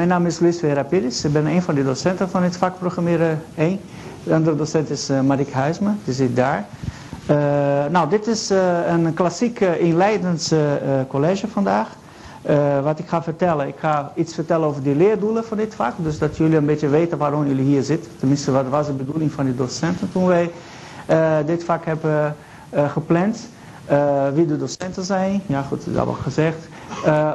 mijn naam is Luis Vera Pires. Ik ben een van de docenten van het vak Programmeren 1. De andere docent is uh, Marik Huisma, die zit daar. Uh, nou, dit is uh, een klassiek inleidend college vandaag. wat ik ga vertellen, ik ga iets vertellen over de leerdoelen van dit vak. Dus dat jullie een beetje weten waarom jullie hier zitten. Tenminste, wat was de bedoeling van de docenten toen wij dit vak hebben gepland. wie de docenten zijn, ja goed, dat hebben we gezegd.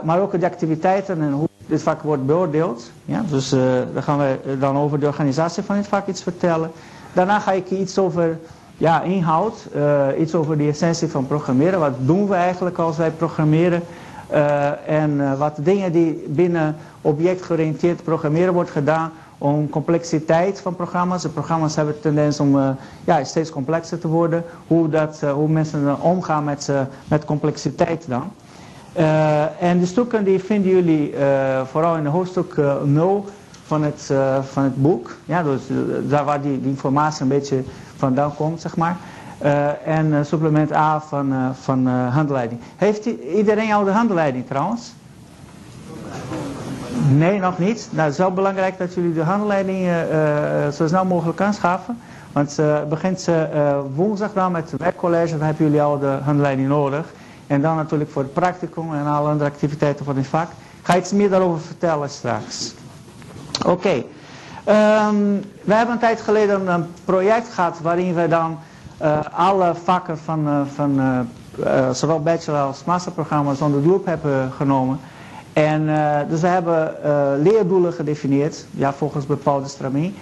maar ook de activiteiten en hoe dit vak wordt beoordeeld. Ja, dus uh, daar gaan we dan over de organisatie van dit vak iets vertellen. Daarna ga ik iets over ja, inhoud, uh, iets over de essentie van programmeren. Wat doen we eigenlijk als wij programmeren? En wat dingen die binnen objectgeoriënteerd programmeren wordt gedaan om complexiteit van programma's. De programma's hebben tendens om ja, steeds complexer te worden. Hoe, dat, hoe mensen omgaan met, met complexiteit dan. Uh, en de stukken die vinden jullie uh, vooral in hoofdstuk uh, 0 van het, van het boek. Ja, dus daar waar die, die, informatie een beetje vandaan komt, zeg maar. en supplement A van, van handleiding. Heeft iedereen al de handleiding trouwens? Nee, nog niet. Nou, het is wel belangrijk dat jullie de handleiding zo snel mogelijk aanschaffen. Want het begint woensdag dan met het werkcollege. Dan hebben jullie al de handleiding nodig. En dan natuurlijk voor het practicum en alle andere activiteiten van het vak. Ik ga iets meer daarover vertellen straks. Oké. Um, we hebben een tijd geleden een project gehad waarin we dan uh, alle vakken van, uh, van uh, zowel bachelor als masterprogramma's onder de loep hebben genomen. En dus we hebben leerdoelen gedefinieerd, ja, volgens bepaalde stramien.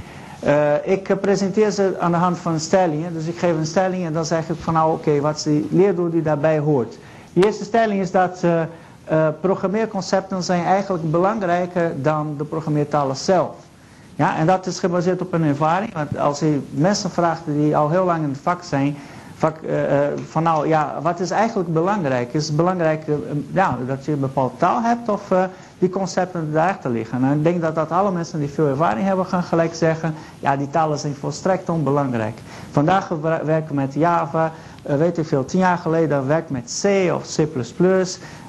ik presenteer ze aan de hand van stellingen. Dus ik geef een stelling en dan zeg ik van nou oké, wat is die leerdoel die daarbij hoort. De eerste stelling is dat uh, programmeerconcepten zijn eigenlijk belangrijker dan de programmeertalen zelf. Ja, en dat is gebaseerd op een ervaring. Want als je mensen vraagt die al heel lang in het vak zijn, vak, uh, van nou ja, wat is eigenlijk belangrijk? Is het belangrijk ja, dat je een bepaalde taal hebt of die concepten daar te liggen? En ik denk dat, dat alle mensen die veel ervaring hebben gaan gelijk zeggen, ja die talen zijn volstrekt onbelangrijk. Vandaag werken we met Java, uh, weet ik veel, tien jaar geleden werkt met C of C++,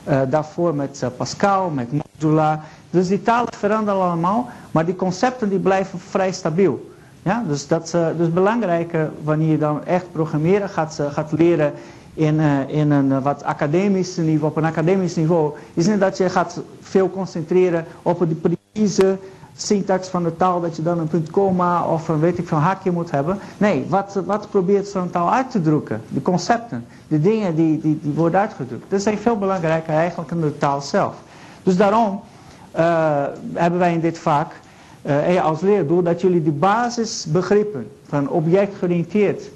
uh, daarvoor met uh, Pascal, met Modula. Dus die talen veranderen allemaal, maar die concepten die blijven vrij stabiel. Ja, dus dat is dus belangrijk wanneer je dan echt programmeren gaat, gaat leren in, in een wat academisch niveau, op een academisch niveau, is niet dat je gaat veel concentreren op de precieze syntax van de taal dat je dan een punt komma of een weet ik veel haakje moet hebben. Nee, wat, wat probeert zo'n taal uit te drukken? De concepten, de dingen die, die, die worden uitgedrukt. Dat zijn veel belangrijker eigenlijk dan de taal zelf. Dus daarom uh, hebben wij in dit vak uh, als leerdoel dat jullie de basisbegrippen van objectgeoriënteerd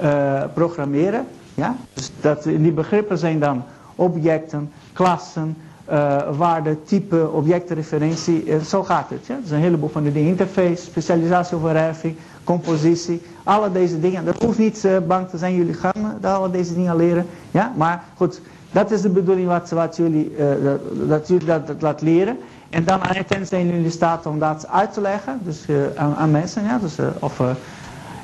uh, programmeren. Ja? Dus dat, die begrippen zijn dan objecten, klassen, uh, waarde, type, objectreferentie, uh, zo gaat het. Ja? Dus een heleboel van de dingen. Interface, specialisatie overerving, compositie, alle deze dingen. Dat hoeft niet uh, bang te zijn, jullie gaan alle deze dingen leren. Ja? Maar goed, dat is de bedoeling wat, wat jullie, dat, dat, jullie dat, dat laat leren. En dan aan het zijn jullie in staat om dat uit te leggen, dus aan, aan, mensen, ja? dus, of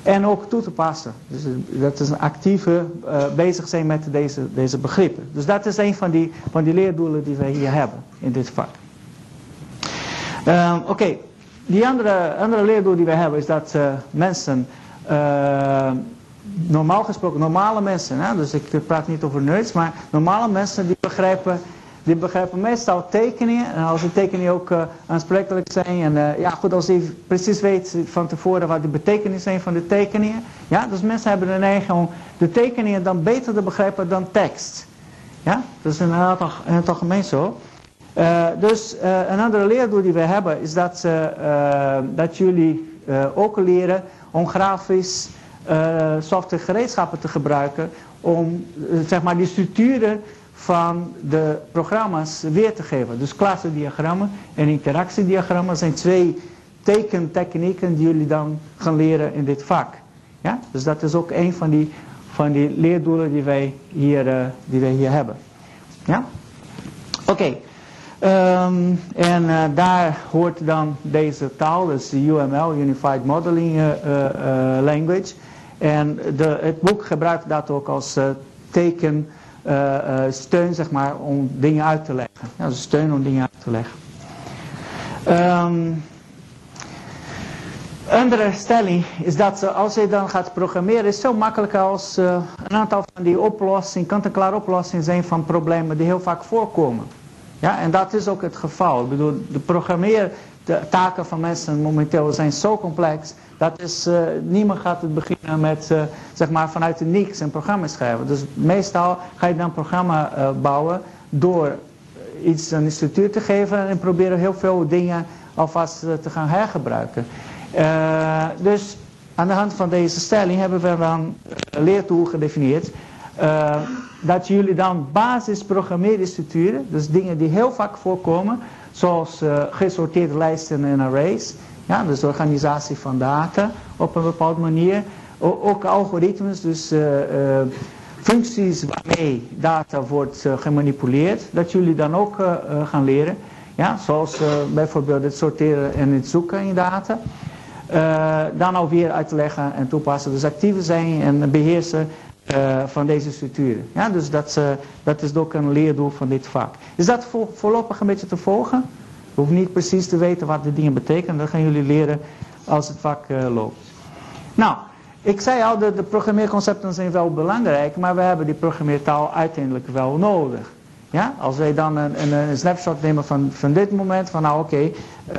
en ook toe te passen. Dus dat is een actieve uh, bezig zijn met deze, deze begrippen. Dus dat is een van die, van die leerdoelen die wij hier hebben in dit vak. Uh, Oké, okay. die andere, andere leerdoel die wij hebben is dat uh, mensen, eh, normaal gesproken, normale mensen, hè, dus ik praat niet over nerds, maar normale mensen die begrijpen die begrijpen meestal tekeningen. En als die tekeningen ook uh, aansprekelijk zijn. En uh, ja, goed, als je precies weet van tevoren wat de betekenis zijn van de tekeningen. Ja, dus mensen hebben de neiging om de tekeningen dan beter te begrijpen dan tekst. Ja, dat is in in het algemeen zo. Uh, dus een andere leerdoel die we hebben is dat, dat jullie ook leren om grafisch software gereedschappen te gebruiken. Om zeg maar die structuren van de programma's weer te geven. Dus klassendiagrammen en interactiediagrammen zijn twee tekentechnieken die jullie dan gaan leren in dit vak. Ja? Dus dat is ook een van die, van die leerdoelen die wij hier, uh, die wij hier hebben. Ja? Oké. Um, en uh, daar hoort dan deze taal, dus de UML, Unified Modeling uh, Language. En de, het boek gebruikt dat ook als teken steun zeg maar, om dingen uit te leggen. Ja, dus steun om dingen uit te leggen. Um, andere stelling is dat als je dan gaat programmeren, is het zo makkelijk als uh, een aantal van die oplossingen, kant-en-klaar oplossingen zijn van problemen die heel vaak voorkomen. Ja, en dat is ook het geval. Ik bedoel, de programmeertaken van mensen momenteel zijn zo complex, dat is, uh, niemand gaat het beginnen met, uh, zeg maar, vanuit de niks een programma schrijven. Dus meestal ga je dan een programma bouwen door iets een structuur te geven en proberen heel veel dingen alvast te gaan hergebruiken. Dus aan de hand van deze stelling hebben we dan een leertool gedefinieerd. Dat jullie dan basisprogrammeerde structuren, dus dingen die heel vaak voorkomen, zoals gesorteerde lijsten en arrays, ja, dus de organisatie van data op een bepaalde manier, ook algoritmes, dus functies waarmee data wordt gemanipuleerd, dat jullie dan ook gaan leren. Ja, zoals bijvoorbeeld het sorteren en het zoeken in data. Dan alweer uit te leggen en toepassen. Dus actieve zijn en beheersen van deze structuren. Ja, dus dat, dat is ook een leerdoel van dit vak. Is dat voor, voorlopig een beetje te volgen? Je hoeft niet precies te weten wat de dingen betekenen. Dat gaan jullie leren als het vak loopt. Nou, ik zei al, de, de programmeerconcepten zijn wel belangrijk, maar we hebben die programmeertaal uiteindelijk wel nodig. Ja? Als wij dan een, een, een snapshot nemen van, van dit moment, van nou oké,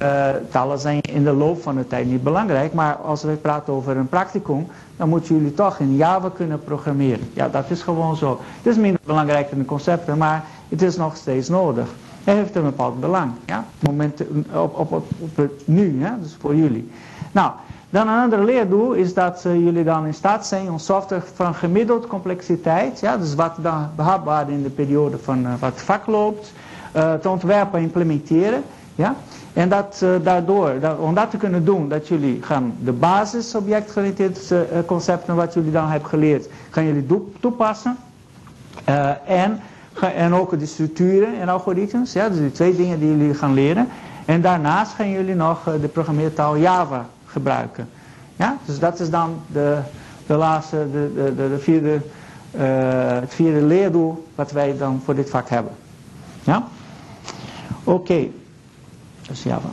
uh, talen zijn in de loop van de tijd niet belangrijk, maar als we praten over een practicum, dan moeten jullie toch in Java kunnen programmeren. Ja, dat is gewoon zo. Het is minder belangrijk dan de concepten, maar het is nog steeds nodig. Het heeft een bepaald belang, ja, moment op, op, op, het nu, dus voor jullie. Nou, dan een ander leerdoel is dat uh, jullie dan in staat zijn om software van gemiddeld complexiteit, ja, dus wat dan behapbaar in de periode van uh, wat vak loopt, uh, te ontwerpen en implementeren. Ja? En dat, daardoor, dat, om dat te kunnen doen, dat jullie gaan de basis objectgerelateerde concepten wat jullie dan hebben geleerd, gaan jullie toepassen. en, en ook de structuren en algoritmes, ja, dus die twee dingen die jullie gaan leren. En daarnaast gaan jullie nog de programmeertaal Java gebruiken. Ja? Dus dat is dan de, de laatste, de, de, de, de vierde, uh, het vierde leerdoel wat wij dan voor dit vak hebben. Ja? Oké. Dus Java.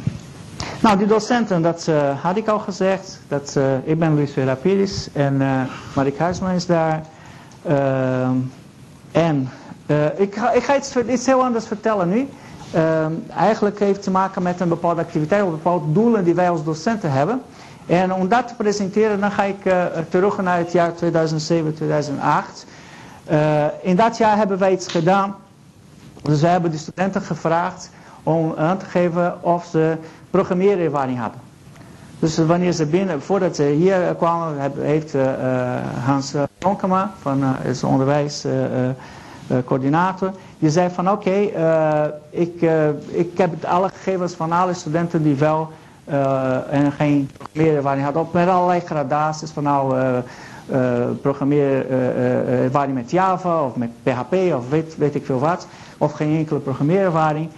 Nou, die docenten, dat uh, had ik al gezegd. Dat, ik ben Luis Verapiris en Marik Huisman is daar. Ehm, en ik, ga, ik ga iets, iets heel anders vertellen nu. Ehm, eigenlijk heeft te maken met een bepaalde activiteit of bepaalde doelen die wij als docenten hebben. En om dat te presenteren, dan ga ik uh, terug naar het jaar 2007, 2008. Uh, in dat jaar hebben wij iets gedaan. Dus we hebben de studenten gevraagd om aan te geven of ze programmeerervaring hadden. Dus wanneer ze binnen, voordat ze hier kwamen, heeft Hans Ronkema van het onderwijs coördinator. Die zei van oké, uh, ik, uh, ik heb alle gegevens van alle studenten die wel uh, en geen programmeerervaring hadden. Op met allerlei gradaties van nou programmeerervaring met Java of met PHP of weet, weet ik veel wat. Of geen enkele programmeerervaring.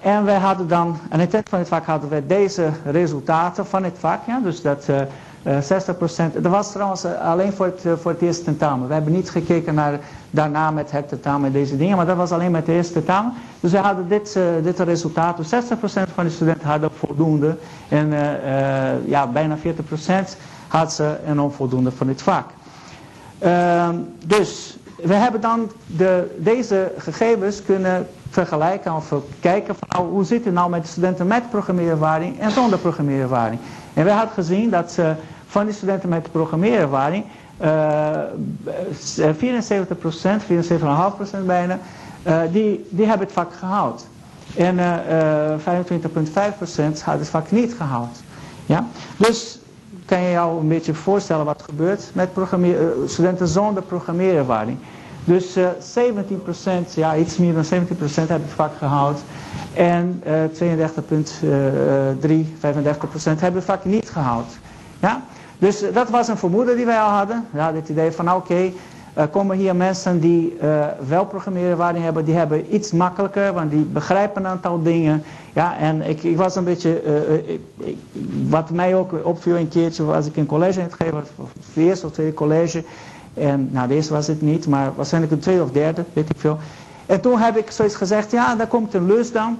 en wij hadden dan, aan het eind van het vak hadden we deze resultaten van het vak. Ja, dus dat... Uh, 60%. Dat was trouwens alleen voor het, voor het eerste tentamen. We hebben niet gekeken naar daarna met het tentamen deze dingen. Maar dat was alleen met de eerste tentamen. Dus we hadden dit, dit resultaat. Dus 60% van de studenten hadden voldoende. En ja, bijna 40% had ze een onvoldoende van dit vak. Ehm, dus we hebben dan de, deze gegevens kunnen vergelijken of kijken van nou, hoe zit het nou met de studenten met programmeerervaring en zonder programmeerervaring. En we hadden gezien dat van de studenten met programmeerervaring uh, 74 procent, 74,5% bijna, uh, die, die hebben het vak gehaald. En uh, uh, 25,5 procent had het vak niet gehaald. Ja? Dus kan je jou een beetje voorstellen wat gebeurt met studenten zonder programmeerervaring. Dus uh, 17%, ja iets meer dan 17% hebben het vak gehaald. En uh, 32,3, 35% hebben het vak niet gehaald. Ja? Dus eh, dat was een vermoeden die wij al hadden. Hadden het idee van nou, oké, okay, komen hier mensen die uh, wel programmeerervaring hebben, die hebben iets makkelijker, want die begrijpen een aantal dingen. Ja, en ik, ik was een beetje, uh, ik, wat mij ook opviel een keertje, als ik een college aan het geven was, het eerste of tweede college. En nou, de eerste was het niet, maar waarschijnlijk een tweede of derde, weet ik veel. En toen heb ik zoiets gezegd, ja, daar komt een lus dan.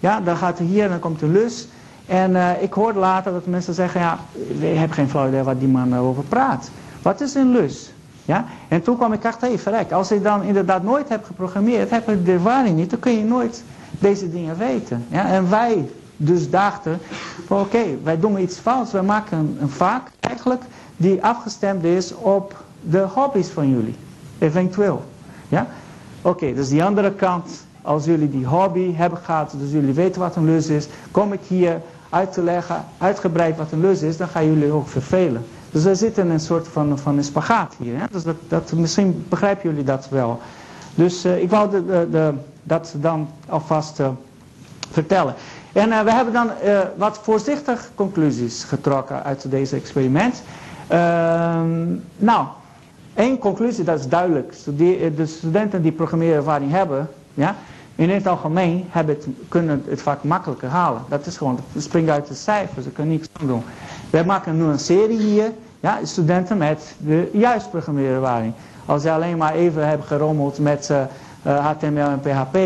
Ja, dan gaat hier en dan komt de lus. En eh, ik hoorde later dat mensen zeggen, ja, ik heb geen flauw idee wat die man over praat. Wat is een lus? Ja? En toen kwam ik achter, hey, verrek, als ik dan inderdaad nooit heb geprogrammeerd, heb ik de ervaring niet, dan kun je nooit deze dingen weten. Ja? En wij dus dachten, oké, wij doen iets fout. Wij maken een, een vaak eigenlijk die afgestemd is op de hobby's van jullie. Eventueel. Ja? Oké, dus die andere kant, als jullie die hobby hebben gehad, dus jullie weten wat een lus is, kom ik hier uit te leggen, uitgebreid wat een lus is, dan gaan jullie ook vervelen. Dus we zitten een soort van, van een spagaat hier. Hè? Dus dat, dat, misschien begrijpen jullie dat wel. Dus uh, ik wou de, de, dat dan alvast uh, vertellen. En uh, we hebben dan wat voorzichtig conclusies getrokken uit deze experiment. Ehm, nou, één conclusie, dat is duidelijk. De studenten die programmeerervaring hebben, ja, in het algemeen hebben het, kunnen het vak makkelijker halen. Dat is gewoon, het springt uit de cijfers, ze kunnen niks aan doen. Wij maken nu een serie hier, ja, studenten met de juiste programmeerervaring. Als ze alleen maar even hebben gerommeld met uh, uh, HTML en PHP,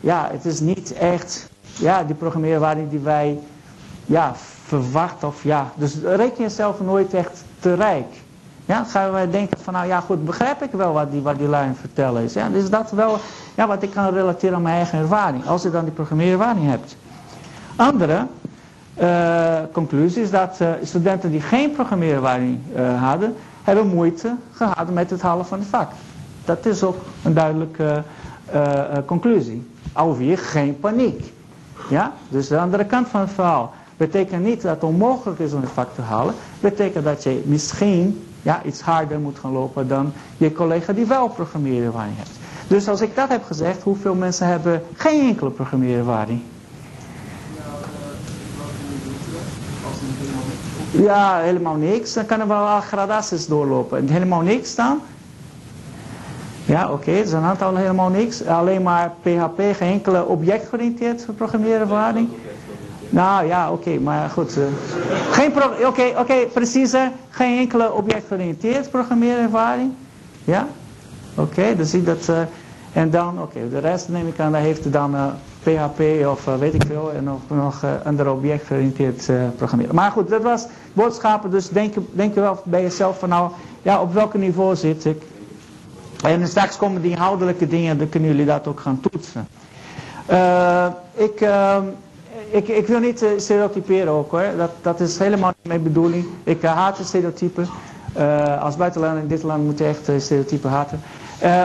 ja, het is niet echt ja, die programmeerervaring die wij ja, verwachten. Of, ja, dus reken jezelf nooit echt te rijk. Ja, gaan wij denken van, nou ja goed, begrijp ik wel wat die, wat die lijn vertellen is. Ja, dus dat wel ja, wat ik kan relateren aan mijn eigen ervaring. Als je dan die programmeerervaring hebt. Andere uh, conclusie is dat uh, studenten die geen programmeerervaring uh, hadden, hebben moeite gehad met het halen van het vak. Dat is ook een duidelijke conclusie. Alweer geen paniek. Ja? Dus de andere kant van het verhaal betekent niet dat het onmogelijk is om het vak te halen. Betekent dat je misschien ja, iets harder moet gaan lopen dan je collega die wel programmeerervaring heeft. Dus als ik dat heb gezegd, hoeveel mensen hebben geen enkele programmeerervaring? Ja, helemaal niks. Dan kan er wel gradaties doorlopen. En helemaal niks dan? Ja, oké, okay. er zijn een aantal helemaal niks. Alleen maar PHP, geen enkele objectgeoriënteerd programmeerervaring. Nou ja, oké, maar goed. Uh, geen oké, oké, preciezer. Geen enkele objectgeoriënteerd programmeerervaring. Ja? Oké, dan zie je dat. Uh, en dan, oké, de rest neem ik aan, daar heeft dan PHP of weet ik veel. En nog, nog andere objectgeoriënteerd programmeren. Maar goed, dat was boodschappen. Dus denk, denk je wel bij jezelf van nou, ja, op welk niveau zit ik? En straks komen die inhoudelijke dingen, dan kunnen jullie dat ook gaan toetsen. ik ehm, ik, ik wil niet uh, stereotyperen ook hoor. Dat, dat is helemaal niet mijn bedoeling. Ik uh, haat stereotypen. Uh, als buitenlander in dit land moet je echt stereotypen haten.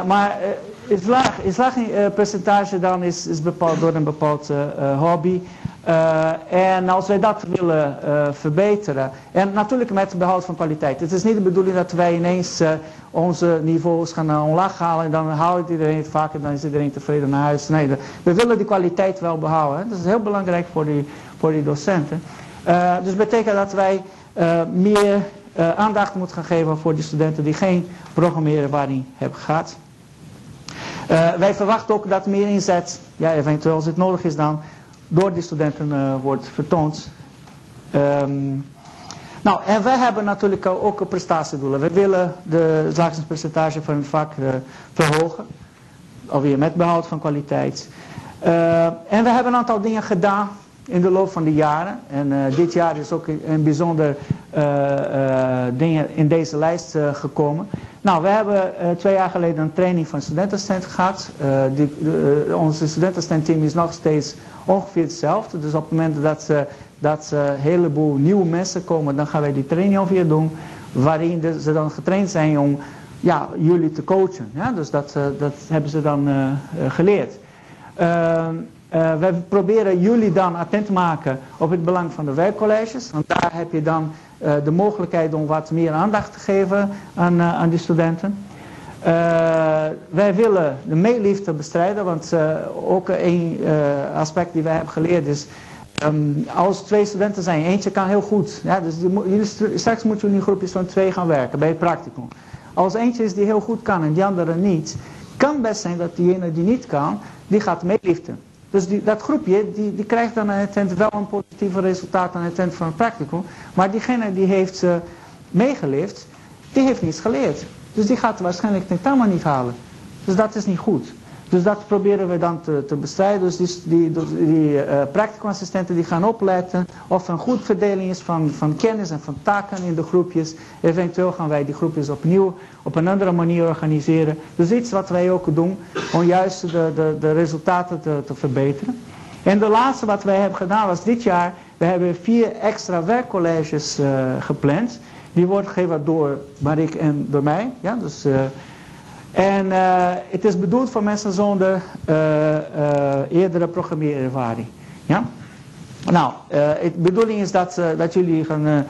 maar het percentage dan is, is bepaald door een bepaald hobby. En als wij dat willen verbeteren. En natuurlijk met behoud van kwaliteit. Het is niet de bedoeling dat wij ineens onze niveaus gaan omlaag halen en dan houdt iedereen het vaak en dan is iedereen tevreden naar huis. Nee, we willen die kwaliteit wel behouden. Dat is heel belangrijk voor die, voor die docenten. Dus betekent dat wij meer aandacht moeten gaan geven voor die studenten die geen programmeerervaring hebben gehad. wij verwachten ook dat meer inzet, ja, eventueel als het nodig is dan, door die studenten wordt vertoond. Um, nou, en wij hebben natuurlijk ook prestatiedoelen. We willen de slagingspercentage van het vak uh, verhogen. Alweer met behoud van kwaliteit. Uh, en we hebben een aantal dingen gedaan in de loop van de jaren. En dit jaar is ook een bijzonder dingen in deze lijst gekomen. Nou, we hebben twee jaar geleden een training van studentenstand gehad. Die, de, onze studentenstandteam is nog steeds ongeveer hetzelfde. Dus op het moment dat ze dat ze een heleboel nieuwe mensen komen, dan gaan wij die training alweer doen, waarin ze dan getraind zijn om ja, jullie te coachen. Dus dat, uh, dat hebben ze dan uh, geleerd. Uh, wij proberen jullie dan attent te maken op het belang van de werkcolleges. Want daar heb je dan de mogelijkheid om wat meer aandacht te geven aan, aan die studenten. wij willen de meeliefde bestrijden, want ook een aspect die wij hebben geleerd is Um, als twee studenten zijn, eentje kan heel goed. Ja, dus jullie, straks moeten jullie in groepjes van twee gaan werken bij het practicum. Als eentje is die heel goed kan en die andere niet, kan best zijn dat diegene die niet kan, die gaat meeliften. Dus die, dat groepje, die, die krijgt dan aan het eind wel een positief resultaat aan het eind van het practicum. Maar diegene die heeft uh, meegelift, die heeft niets geleerd. Dus die gaat waarschijnlijk tentamen niet halen. Dus dat is niet goed. Dus dat proberen we dan te, te bestrijden. Dus die, die, die practicumassistenten die gaan opletten of er een goed verdeling is van, van kennis en van taken in de groepjes. Eventueel gaan wij die groepjes opnieuw op een andere manier organiseren. Dus iets wat wij ook doen om juist de, de, de resultaten te, te verbeteren. En de laatste wat wij hebben gedaan was dit jaar, we hebben vier extra werkcolleges uh, gepland. Die worden gegeven door Marik en door mij. Ja, dus, uh, en uh, het is bedoeld voor mensen zonder eerdere programmeerervaring. Ja? Nou, de bedoeling is dat, dat jullie gaan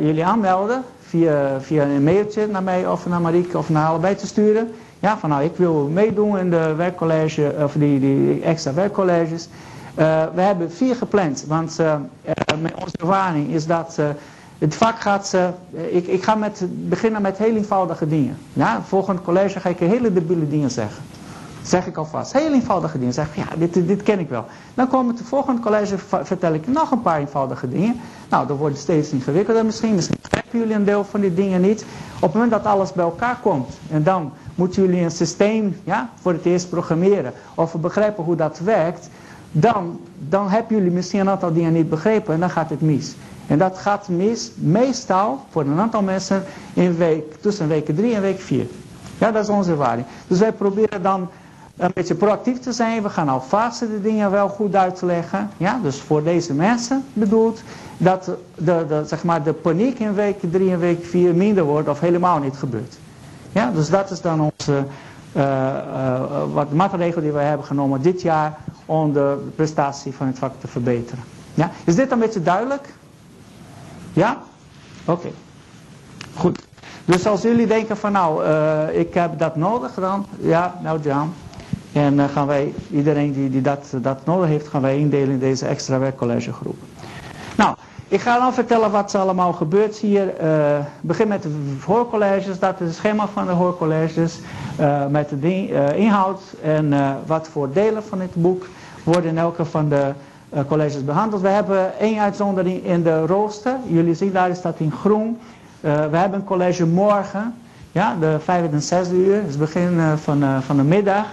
jullie aanmelden via, via een mailtje naar mij of naar Marieke of naar allebei te sturen. Ja, van nou, ik wil meedoen in de werkcollege, of die, die extra werkcolleges. We hebben vier gepland, want uh, onze ervaring is dat het vak gaat, ik, ik ga met, beginnen met heel eenvoudige dingen. Ja, volgend college ga ik hele debiele dingen zeggen. Zeg ik alvast. Heel eenvoudige dingen. Zeg ja, dit, dit ken ik wel. Dan komen het volgende college, vertel ik nog een paar eenvoudige dingen. Nou, dan wordt steeds ingewikkelder misschien. Misschien begrijpen jullie een deel van die dingen niet. Op het moment dat alles bij elkaar komt. En dan moeten jullie een systeem ja, voor het eerst programmeren. Of begrijpen hoe dat werkt dan, dan hebben jullie misschien een aantal dingen niet begrepen en dan gaat het mis. En dat gaat meestal voor een aantal mensen in week, tussen week 3 en week 4. Ja, dat is onze ervaring. Dus wij proberen dan een beetje proactief te zijn. We gaan alvast de dingen wel goed uitleggen. Ja, dus voor deze mensen bedoeld dat de, de, zeg maar de paniek in week 3 en week 4 minder wordt of helemaal niet gebeurt. Ja, dus dat is dan onze uh, wat maatregelen die wij hebben genomen dit jaar om de prestatie van het vak te verbeteren. Ja? Is dit een beetje duidelijk? Ja? Oké. Goed. Dus als jullie denken van nou, uh, ik heb dat nodig dan, ja, nou Jan. En uh, gaan wij, iedereen die, die dat, dat nodig heeft, gaan wij indelen in deze extra werkcollegegroep. Nou, ik ga dan vertellen wat er allemaal gebeurt hier. Uh, begin met de hoorcolleges, dat is het schema van de hoorcolleges. Met de inhoud en wat voor delen van het boek worden in elke van de colleges behandeld. We hebben één uitzondering in de rooster. Jullie zien daar staat in groen. we hebben een college morgen, ja, de vijfde en zesde uur, het is het begin van, van de middag.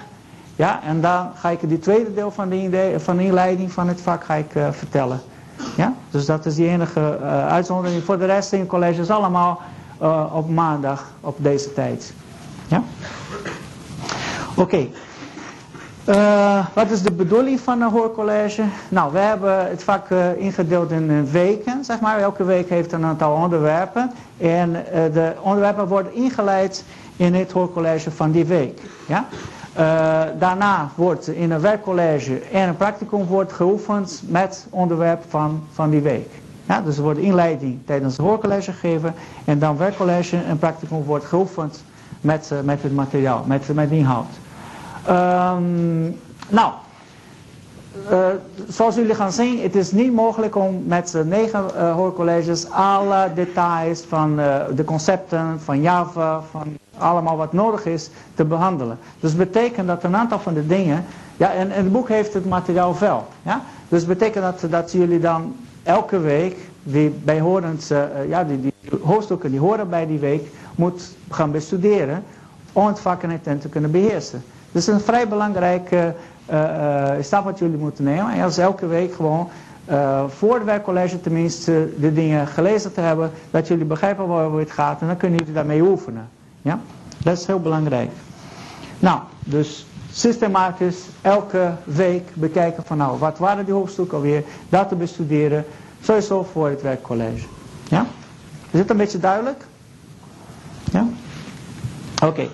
Ja, en dan ga ik die tweede deel van de, van inleiding van het vak ga ik, vertellen. Ja? Dus dat is die enige uitzondering. Voor de rest in het college is allemaal op maandag op deze tijd. Ja? Oké. Uh, wat is de bedoeling van een hoorcollege? Nou, we hebben het vak ingedeeld in weken, zeg maar. Elke week heeft een aantal onderwerpen. En de onderwerpen worden ingeleid in het hoorcollege van die week. Ja? Daarna wordt in een werkcollege en een practicum wordt geoefend met onderwerp van, van die week. Ja, dus er wordt inleiding tijdens het hoorcollege gegeven en dan werkcollege en practicum wordt geoefend met, met het materiaal, met, met inhoud. Um, nou, uh, zoals jullie gaan zien, het is niet mogelijk om met negen uh, hoorcolleges alle details van uh, de concepten van Java, van allemaal wat nodig is, te behandelen. Dus betekent dat een aantal van de dingen, ja, en, en het boek heeft het materiaal wel. Ja? Dus betekent dat, dat jullie dan elke week, die bijhorend, ja, die, die hoofdstukken die horen bij die week, moet gaan bestuderen om het vak en te kunnen beheersen. Dus een vrij belangrijke uh, stap wat jullie moeten nemen. En als elke week gewoon uh, voor het werkcollege tenminste de dingen gelezen te hebben. Dat jullie begrijpen waar het gaat. En dan kunnen jullie daarmee oefenen. Ja? Dat is heel belangrijk. Nou, dus systematisch elke week bekijken van nou, wat waren die hoofdstukken alweer. Dat te bestuderen. Sowieso voor het werkcollege. Ja? Is het een beetje duidelijk? Ja? Oké.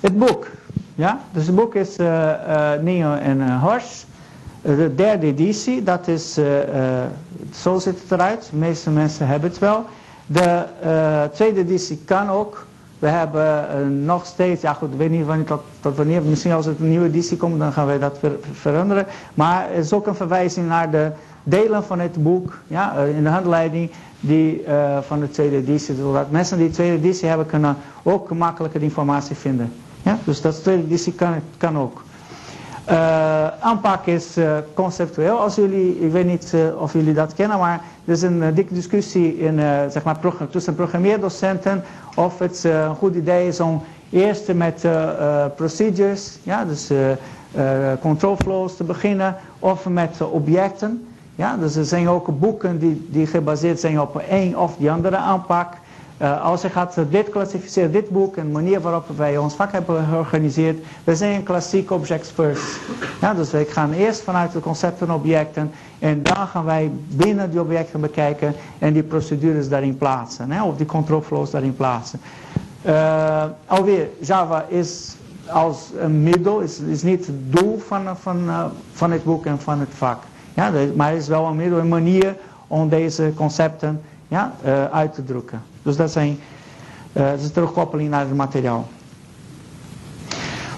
Het boek. Ja? Dus het boek is uh, uh, Neo en uh, Horst. De derde editie, dat is, zo ziet het eruit. De meeste mensen hebben het wel. De tweede editie kan ook. We hebben nog steeds, ja goed, ik weet niet wanneer, tot, wanneer, misschien als het een nieuwe editie komt, dan gaan wij dat ver, veranderen. Maar er is ook een verwijzing naar de delen van het boek, ja, in de handleiding, die van de tweede editie. Zodat mensen die de tweede editie hebben, kunnen ook makkelijker informatie vinden. Ja? Dus dat tweede editie kan, kan ook. Uh, aanpak is uh, conceptueel. Als jullie, ik weet niet uh, of jullie dat kennen, maar er is een dikke discussie in, zeg maar, tussen programmeerdocenten of het een goed idee is om Eerst met procedures, ja, dus control flows te beginnen, of met objecten. Ja, dus er zijn ook boeken die, die gebaseerd zijn op een of die andere aanpak. Uh, als je gaat dit klassificeren, dit boek en de manier waarop wij ons vak hebben georganiseerd, we zijn een klassiek objects first. Dus we gaan eerst vanuit de concepten en objecten en dan gaan wij binnen die objecten bekijken en die procedures daarin plaatsen, hè, of die control flows daarin plaatsen. Uh, alweer, Java is als een middel, is, is niet het doel van, van, van het boek en van het vak. Ja, maar het is wel een middel, een manier om deze concepten ja, uit te drukken. Dus dat zijn uh, terugkoppeling naar het materiaal.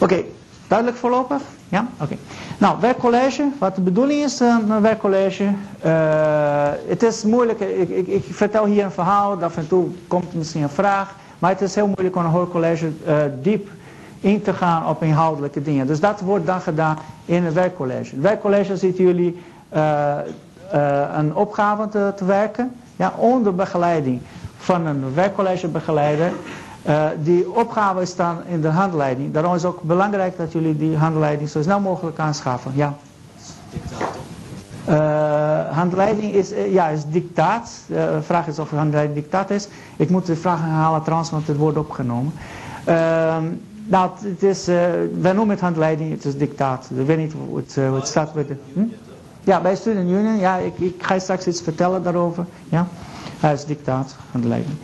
Oké, duidelijk voorlopig? Ja? Oké. Nou, werkcollege. Wat de bedoeling is uh, een werkcollege. Uh, het is moeilijk. Ik, ik, ik, vertel hier een verhaal. Af en toe komt misschien een vraag. Maar het is heel moeilijk om een hoorcollege uh, diep in te gaan op inhoudelijke dingen. Dus dat wordt dan gedaan in het werkcollege. Het werkcollege ziet jullie een opgave te, te werken. Ja, onder begeleiding van een werkcollegebegeleider. Uh, die opgave dan in de handleiding. Daarom is het ook belangrijk dat jullie die handleiding zo snel mogelijk aanschaffen. Ja. Uh, handleiding is, uh, ja, is dictaat. De vraag is of handleiding dictaat is. Ik moet de vraag herhalen trouwens, want het wordt opgenomen. Ehm, nou, het is, wij noemen het handleiding, het is dictaat. Ik weet niet hoe het, hoe staat. De, hm? Ja, bij Student Union. Ja, ik, ik ga straks iets vertellen daarover. Ja. Is dictaat van de leiding.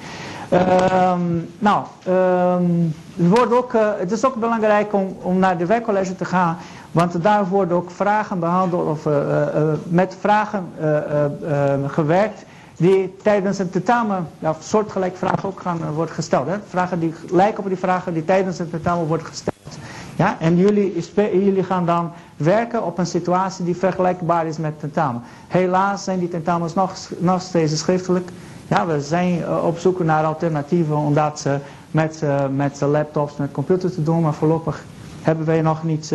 Um, nou, um, het, wordt ook, uh, het is ook belangrijk om, naar de werkcollege te gaan. Want daar worden ook vragen behandeld of uh, uh, met vragen gewerkt die tijdens een tentamen, ja, soortgelijk vragen ook gaan worden gesteld. Hè? Vragen die lijken op die vragen die tijdens een tentamen worden gesteld. Ja? En jullie, jullie gaan dan werken op een situatie die vergelijkbaar is met tentamen. Helaas zijn die tentamens nog, nog steeds schriftelijk. Ja, we zijn eh, op zoek naar alternatieven om dat met, uh, met laptops, met computers te doen. Maar voorlopig hebben wij nog niet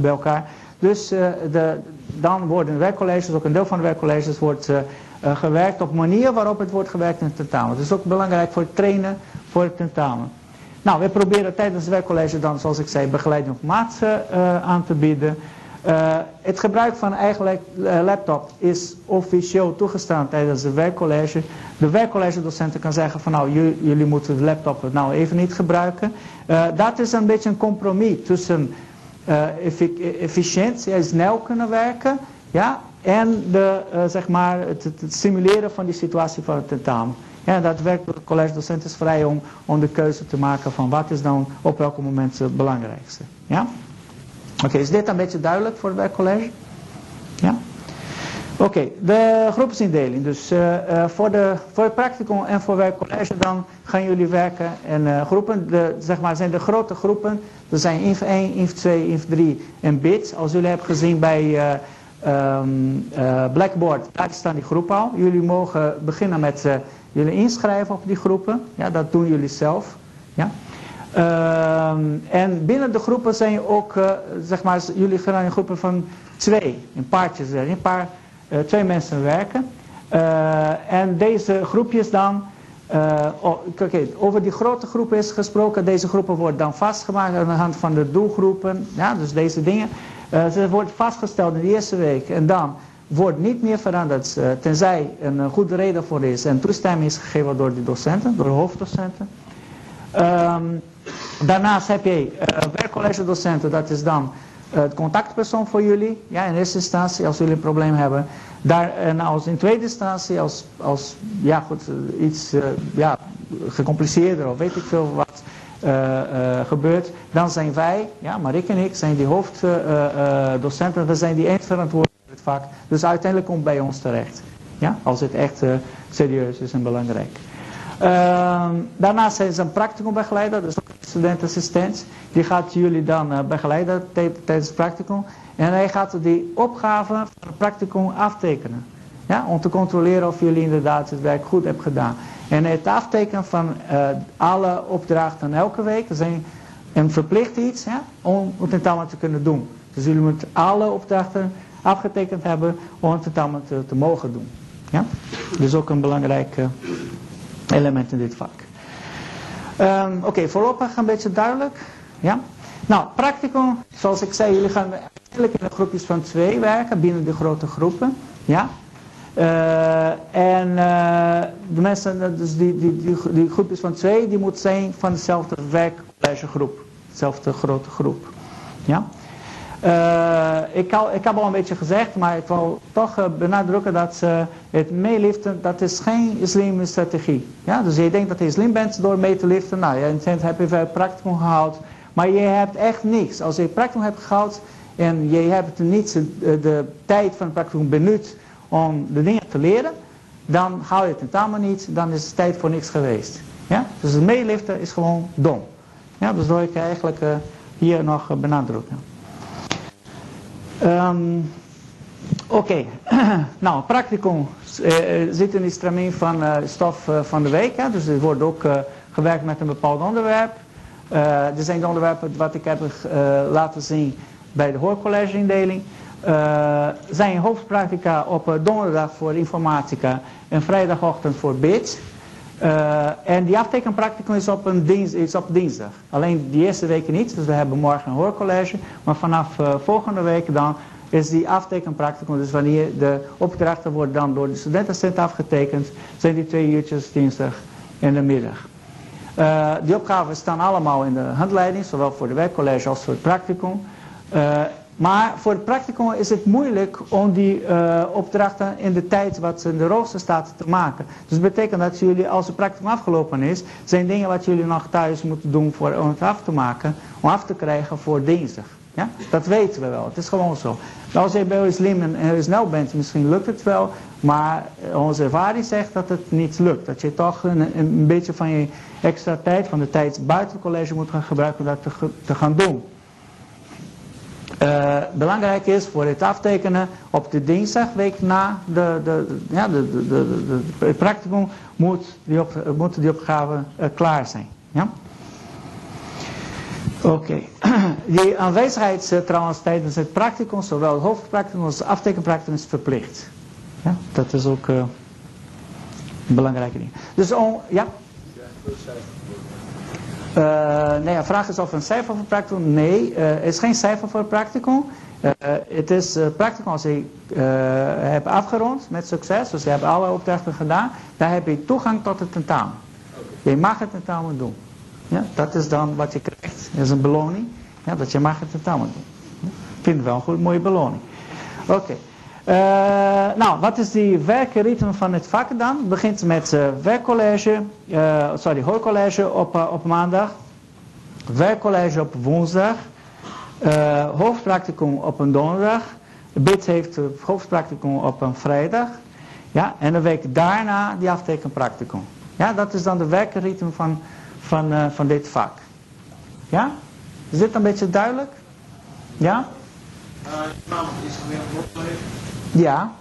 bij elkaar. Dus de, dan worden werkcolleges, ook een deel van de werkcolleges, wordt gewerkt op manier waarop het wordt gewerkt in het tentamen. Het is ook belangrijk voor het trainen voor het tentamen. Nou, we proberen tijdens het werkcollege dan, zoals ik zei, begeleiding op maat uh, aan te bieden. Uh, het gebruik van eigen eh, laptop is officieel toegestaan tijdens het werkcollege. De werkcollegedocenten kan zeggen van nou, jullie moeten de laptop nou even niet gebruiken. Uh, dat is een beetje een compromis tussen efficiëntie en snel kunnen werken ja, en de, zeg maar het, het simuleren van die situatie van het tentamen. Ja, dat werkt de college docent is vrij om, om de keuze te maken van wat is dan op welk moment het belangrijkste. Ja? Oké, is dit een beetje duidelijk voor het werkcollege? Ja? Oké, de groepsindeling. Dus uh, uh, voor, de, voor het practicum en voor werkcollege dan gaan jullie werken in uh, groepen. De, zeg maar zijn de grote groepen. Er zijn INF 1, INF 2, INF 3 en BIT. Als jullie hebben gezien bij um, Blackboard, daar staan die groepen al. Jullie mogen beginnen met jullie inschrijven op die groepen. Ja, dat doen jullie zelf. Ja. Uh, en binnen de groepen zijn je ook, uh, zeg maar, jullie gaan in groepen van twee, in paardjes, in paar, uh, twee mensen werken. Uh, en deze groepjes dan, okay, over die grote groepen is gesproken, deze groepen worden dan vastgemaakt aan de hand van de doelgroepen, ja, dus deze dingen. ze worden vastgesteld in de eerste week en dan wordt niet meer veranderd, uh, tenzij een goede reden voor is en toestemming is gegeven door de docenten, door de hoofddocenten. Um, daarnaast heb je uh, werkcollege docenten, dat is dan het contactpersoon voor jullie. Ja, in eerste instantie als jullie een probleem hebben. Daar, en als in tweede instantie als, als ja, goed, iets ja, gecompliceerder of weet ik veel wat gebeurt. Dan zijn wij, ja, Marik en ik, zijn die hoofddocenten. we zijn die eens vak. Dus uiteindelijk komt bij ons terecht. Ja? Als het echt uh, serieus is en belangrijk. Uh, daarnaast zijn ze een practicumbegeleider, dus ook een studentassistent. Die gaat jullie dan uh, begeleiden tijdens het practicum. En hij gaat die opgave van het practicum aftekenen. Ja, om te controleren of jullie inderdaad het werk goed hebben gedaan. En het aftekenen van uh, alle opdrachten elke week zijn een verplicht iets ja, om het tentamen te kunnen doen. Dus jullie moeten alle opdrachten afgetekend hebben om het tentamen te, te mogen doen. Ja? Dus ook een belangrijk uh, element in dit vak. Um, Oké, voorlopig een beetje duidelijk. Ja? Nou, practicum, zoals ik zei, jullie gaan eigenlijk in groepjes van twee werken, binnen de grote groepen. Ja? Uh, en uh, de mensen, dus die, die, die, die, groepjes van twee, die moeten zijn van dezelfde werkcollegegroep. Dezelfde grote groep. Ja? Uh, ik, ik heb al een beetje gezegd, maar ik wil toch uh, benadrukken dat het meeliften, dat is geen islamische strategie. Ja? Dus je denkt dat je islam bent door mee te liften, nou, je heb je veel practicum gehaald, maar je hebt echt niks. Als je practicum hebt gehaald en je hebt niet de, de tijd van practicum benut om de dingen te leren, dan haal je het tentamen niet, dan is het tijd voor niks geweest. Ja? Dus het meeliften is gewoon dom. Ja, dus dat wil ik eigenlijk hier nog benadrukken. Um, Oké, nou, practicum uh, zit in die stramien van uh, stof van de week. Hè? Dus er wordt ook gewerkt met een bepaald onderwerp. er zijn de onderwerpen wat ik heb laten zien bij de hoorcollegeindeling. zijn hoofdpractica op donderdag voor informatica en vrijdagochtend voor BIT. En die aftekenpracticum is op, is op dinsdag. Alleen die eerste weken niet, dus we hebben morgen een hoorcollege. Maar vanaf volgende week dan is die aftekenpracticum. Dus wanneer de opdrachten worden dan door de studentencent afgetekend, zijn die twee uurtjes dinsdag in de middag. Uh, die opgaven staan allemaal in de handleiding, zowel voor de werkcollege als voor het practicum. Maar voor het practicum is het moeilijk om die uh, opdrachten in de tijd wat in de rooster staat te maken. Dus dat betekent dat jullie, als het practicum afgelopen is, zijn dingen wat jullie nog thuis moeten doen voor, om het af te maken, om af te krijgen voor dinsdag. Ja? Dat weten we wel, het is gewoon zo. Als je bij slim en heel snel bent, misschien lukt het wel, maar onze ervaring zegt dat het niet lukt. Dat je toch een, een beetje van je extra tijd, van de tijd buiten college moet gaan gebruiken om dat te, te gaan doen. Uh, belangrijk is voor het aftekenen op de dinsdagweek na de, de, ja, de, de, de, de, practicum moet die, op, moeten die opgaven uh, klaar zijn. Ja? Oké. Die aanwezigheid uh, trouwens tijdens het practicum, zowel hoofdpracticum als aftekenpracticum is verplicht. Ja, dat is ook een belangrijke ding. Dus ja? Uh, nee, de vraag is of een cijfer voor practicum. Nee, er is geen cijfer voor practicum. het is uh, practicum als je hebt afgerond met succes, dus je hebt alle opdrachten gedaan, dan heb je toegang tot het tentamen. Je mag het tentamen doen. Ja, dat is dan wat je krijgt. Dat is een beloning. Ja, dat je mag het tentamen doen. Ik vind het wel een goed, mooie beloning. Oké. Uh, nou, wat is die werkritme van het vak dan? Het begint met uh, werkcollege, uh, sorry, hoorcollege op, op maandag. Werkcollege op woensdag. hoofdpracticum op een donderdag. BIT heeft hoofdpracticum op een vrijdag. Ja, en een week daarna die aftekenpracticum. Ja, dat is dan de werkritme van van, van dit vak. Ja? Is dit een beetje duidelijk? Ja? Uh, is Ja.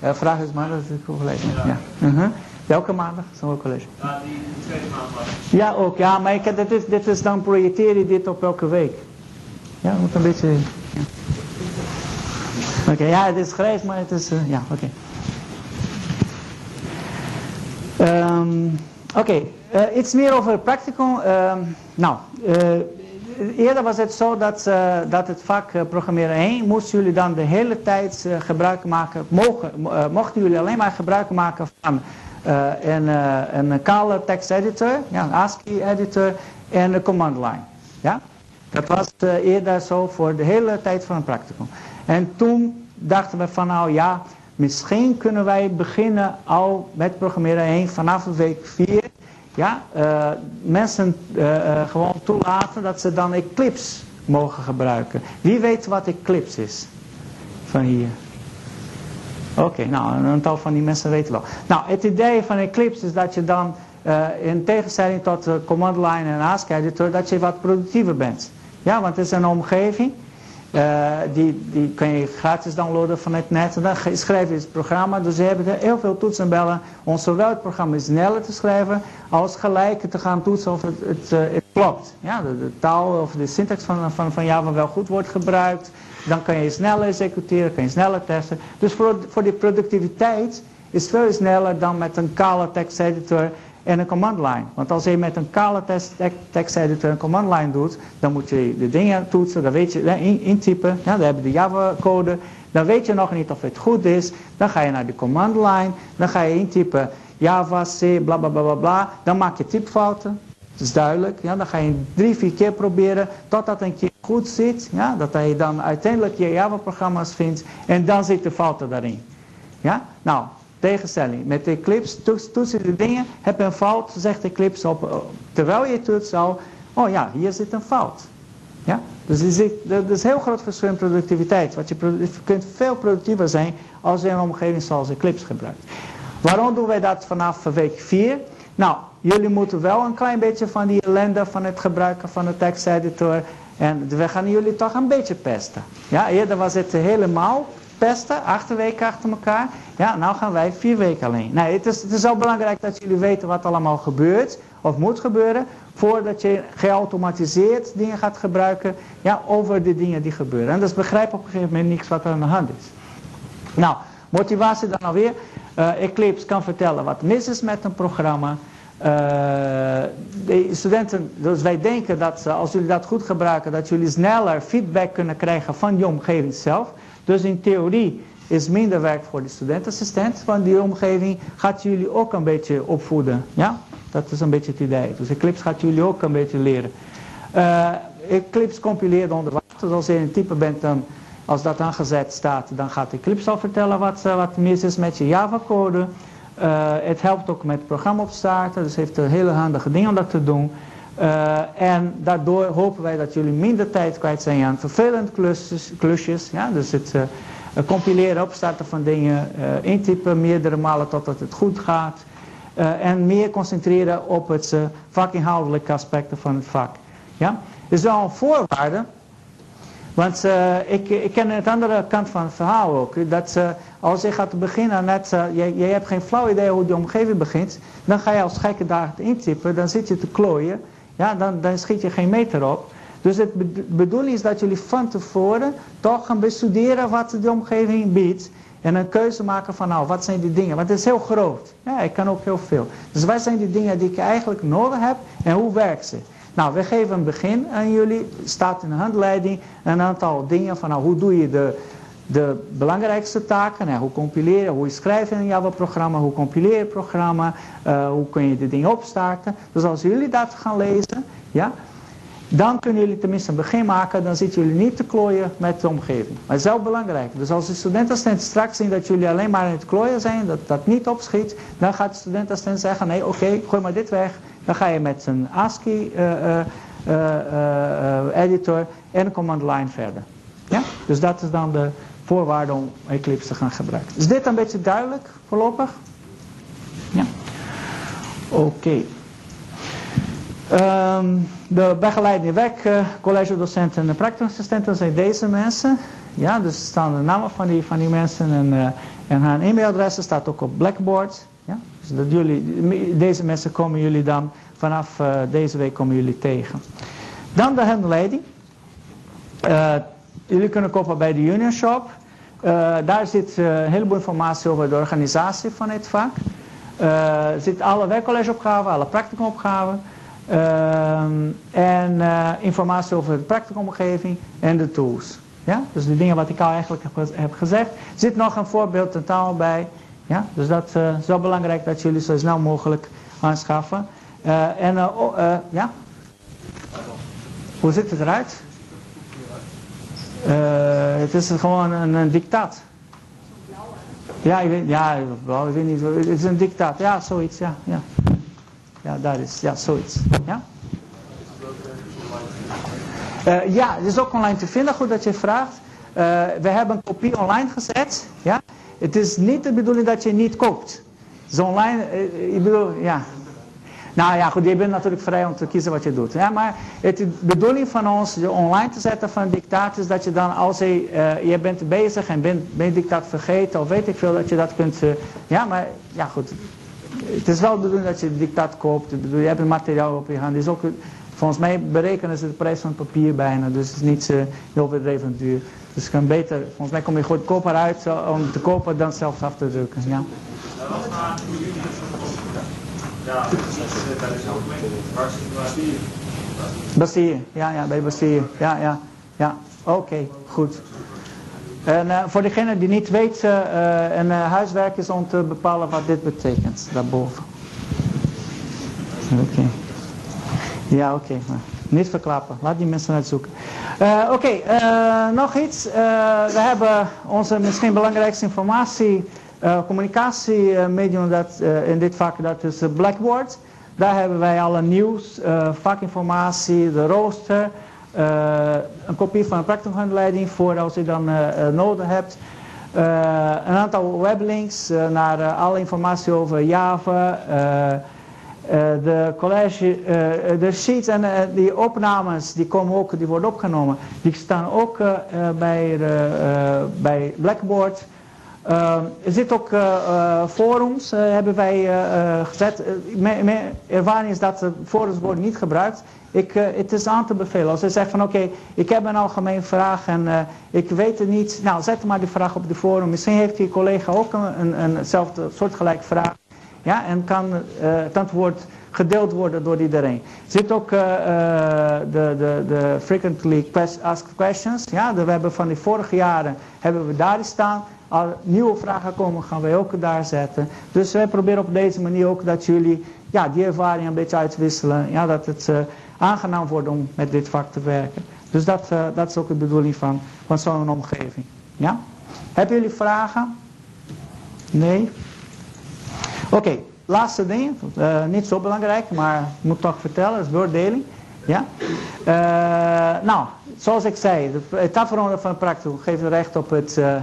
De vraag is maandag is het college. Ja. ja. Uh -huh. Welke maandag is een college? Ja, die tweede maandag. Ja, ook. Ja, maar ik, dit, is, dit is dan projecteer je dit op welke week. Ja, moet een beetje... Ja. Oké, okay, ja, het is grijs, maar het is... Uh, ja, oké. Okay. Um, oké. Okay. Uh, iets meer over het practicum. Uh, nou, uh, eerder was het zo dat, uh, dat het vak programmeren 1 moesten jullie dan de hele tijd gebruik maken, mogen, mochten jullie alleen maar gebruik maken van een, een kale tekst editor, ja, een ASCII editor en een command line. Ja? Dat was eerder zo voor de hele tijd van het practicum. En toen dachten we van nou ja, misschien kunnen wij beginnen al met programmeren 1 vanaf week 4 ja, uh, mensen uh, gewoon toelaten dat ze dan Eclipse mogen gebruiken. Wie weet wat Eclipse is? Van hier. Oké, nou, een aantal van die mensen weten wel. Nou, het idee van Eclipse is dat je dan, in tegenstelling tot de command line en ASCII editor, dat je wat productiever bent. Ja, want het is een omgeving uh, die, die kun je gratis downloaden van het net. En dan schrijf je het programma. Dus we hebben heel veel toetsenbellen om zowel het programma sneller te schrijven als gelijk te gaan toetsen of het, het, uh, het klopt. Ja, de, de, taal of de syntax van, van, van Java wel goed wordt gebruikt. Dan kan je sneller executeren, kan je sneller testen. Dus voor, voor die productiviteit is veel sneller dan met een kale teksteditor en een command line. Want als je met een kale teksteditor een command line doet, dan moet je de dingen toetsen, dan weet je, intypen, ja, dan heb je de Java code, dan weet je nog niet of het goed is, dan ga je naar de command line, dan ga je intypen Java, C, bla bla bla bla bla, dan maak je typfouten, dat is duidelijk. Ja, dan ga je drie, vier keer proberen totdat een keer goed zit. Ja, dat je dan uiteindelijk je Java-programma's vindt en dan zit de fouten daarin. Ja, nou, tegenstelling. Met Eclipse toetsen de dingen, heb je een fout, zegt Eclipse op, eh, terwijl je toetst al, oh ja, hier zit een fout. Ja? Dus er er is heel groot verschil in productiviteit. Want je, je kunt veel productiever zijn als je een omgeving zoals Eclipse gebruikt. Waarom doen wij dat vanaf week 4? Nou, jullie moeten wel een klein beetje van die ellende van het gebruiken van de teksteditor. En we gaan jullie toch een beetje pesten. Ja, eerder was het helemaal pesten, acht weken achter elkaar. Ja, nou gaan wij vier weken alleen. Nee, het is, het is zo belangrijk dat jullie weten wat allemaal gebeurt of moet gebeuren. Voordat je geautomatiseerd dingen gaat gebruiken ja, over de dingen die gebeuren. En dus begrijp op een gegeven moment niks wat er aan de hand is. Nou, motivatie dan alweer. Uh, Eclipse kan vertellen wat mis is met een programma. Uh, de studenten, dus wij denken dat als jullie dat goed gebruiken, dat jullie sneller feedback kunnen krijgen van je omgeving zelf. Dus in theorie is minder werk voor de studentassistent, want die omgeving gaat jullie ook een beetje opvoeden. Ja, dat is een beetje het idee. Dus Eclipse gaat jullie ook een beetje leren. Uh, Eclipse compileert onder water. Dus als je een type bent, dan, als dat aangezet staat, dan gaat Eclipse al vertellen wat, uh, wat mis is met je Java-code. Uh, het helpt ook met programma opstarten, dus heeft een hele handige ding om dat te doen. Uh, en daardoor hopen wij dat jullie minder tijd kwijt zijn aan vervelend klusjes. klusjes ja? Dus het uh, compileren, opstarten van dingen, uh, intypen meerdere malen totdat het goed gaat. en meer concentreren op het vakinhoudelijke aspecten van het vak. Ja? Dat is wel een voorwaarde. Want ik, ik ken het andere kant van het verhaal ook. Dat als je gaat beginnen, net, je, je hebt geen flauw idee hoe die omgeving begint. Dan ga je als gekke daar intypen, dan zit je te klooien. Ja, dan, dan schiet je geen meter op. Dus het bedoeling is dat jullie van tevoren toch gaan bestuderen wat de omgeving biedt. En een keuze maken van nou, wat zijn die dingen? Want het is heel groot. Ja, ik kan ook heel veel. Dus wat zijn die dingen die ik eigenlijk nodig heb en hoe werkt ze? Nou, we geven een begin aan jullie. staat in de handleiding een aantal dingen van nou, hoe doe je de, de belangrijkste taken. hoe compileren, hoe je schrijft in een Java-programma, hoe compileer je programma, uh, hoe kun je de dingen opstarten. Dus als jullie dat gaan lezen, ja, dan kunnen jullie tenminste een begin maken. Dan zitten jullie niet te klooien met de omgeving. Maar het is wel belangrijk. Dus als de studentassistent straks zien dat jullie alleen maar in het klooien zijn, dat dat niet opschiet, dan gaat de studentassistent zeggen, nee oké, gooi maar dit weg. Dan ga je met een ASCII uh, uh, editor en een command line verder. Ja? Dus dat is dan de voorwaarde om Eclipse te gaan gebruiken. Is dit een beetje duidelijk voorlopig? Ja. Oké. Okay. Um, de begeleidende werk, uh, collegedocenten en praktikassistenten zijn deze mensen. Ja, dus staan de namen van die, van die mensen en, uh, en hun e-mailadressen staat ook op Blackboard. Ja? Dus dat jullie, deze mensen komen jullie dan vanaf uh, deze week komen jullie tegen. Dan de handleiding. Jullie kunnen kopen bij de Union Shop. Uh, daar zit uh, een heleboel informatie over de organisatie van het vak. Uh, er zit alle werkcollegeopgaven, alle practicumopgaven. en informatie over de practicumomgeving en de tools. Ja? Dus de dingen wat ik al eigenlijk heb, gezegd. Er zit nog een voorbeeld totaal bij. Ja? Dus dat is wel belangrijk dat jullie zo snel mogelijk aanschaffen. en ja? Hoe ziet het eruit? Uh, het is gewoon een, dictaat. Ja, ik weet, ja, ik weet niet. Het is een dictaat. Ja, zoiets, ja. Ja, ja daar is, ja, zoiets. Ja? Uh, ja, het is ook online te vinden. Goed dat je vraagt. Uh, we hebben een kopie online gezet. Ja? Het is niet de bedoeling dat je niet koopt. Het online, ik bedoel, ja, nou ja, goed, je bent natuurlijk vrij om te kiezen wat je doet. Ja, maar het, de bedoeling van ons online te zetten van dictaat is dat je dan als je, uh, je bent bezig en bent, dictaat vergeten of weet ik veel, dat je dat kunt... Uh, ja, maar ja goed, het is wel de bedoeling dat je dictaat koopt. Je hebt een materiaal op je hand. Is ook, volgens mij berekenen ze de prijs van papier bijna, dus het is niet uh, heel bedreven duur. Dus kan beter, volgens mij kom je goedkoper uit om te kopen dan zelf af te drukken. Ja. Ja, dat is bij de zomerling. Hartstikke Bastille, ja, ja, bij Bastille. Ja, ja, ja. Oké, goed. En uh, voor degene die niet weet, uh, een uh, huiswerk is om te bepalen wat dit betekent, daarboven. Oké. Ja, oké, niet verklappen. Laat die mensen uitzoeken. Oké, nog iets. we hebben onze misschien belangrijkste informatie, communicatiemedium dat, in dit vak, dat is Blackboard. Daar hebben wij alle nieuws, vakinformatie, de rooster... Uh, een kopie van een practicumhandleiding voor als je dan uh, nodig hebt. Uh, een aantal weblinks naar alle informatie over Java. de college, de sheets en die opnames die komen ook, die worden opgenomen. Die staan ook bij, bij Blackboard. Uh, er zitten ook uh, uh, forums, hebben wij gezet. Mijn ervaring is dat de forums worden niet gebruikt. Ik, het is aan te bevelen. Als je zegt van oké, ik heb een algemene vraag en ik weet het niet. Nou, zet maar die vraag op de forum. Misschien heeft die collega ook een, een, een vraag. Ja, en kan het antwoord gedeeld worden door iedereen. Er zit ook de, de, de frequently asked questions. Ja, we hebben van die vorige jaren hebben we daar staan. Als nieuwe vragen komen, gaan wij ook daar zetten. Dus wij proberen op deze manier ook dat jullie ja, die ervaring een beetje uitwisselen. Ja, dat het uh, aangenaam wordt om met dit vak te werken. Dus dat, uh, dat is ook de bedoeling van, van zo'n omgeving. Ja? Hebben jullie vragen? Nee? Oké, laatste ding. Uh, niet zo belangrijk, maar ik moet toch vertellen. Dat is beoordeling. Ja? nou, zoals ik zei, de etapperonde van practicum geeft recht op het uh,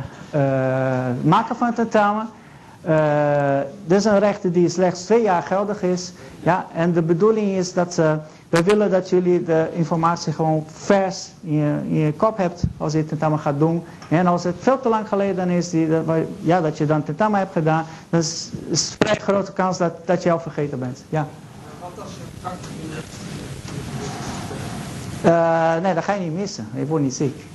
maken van het tentamen. Dit is een recht die slechts twee jaar geldig is. Ja, en de bedoeling is dat we willen dat jullie de informatie gewoon vers in je, kop hebt als je het tentamen gaat doen. En als het veel te lang geleden is die, dat, ja, dat je dan tentamen hebt gedaan, dan vrij grote kans dat, dat je al vergeten bent. Ja. Wat als je uh, Nee, dat ga je niet missen. Je wordt niet ziek.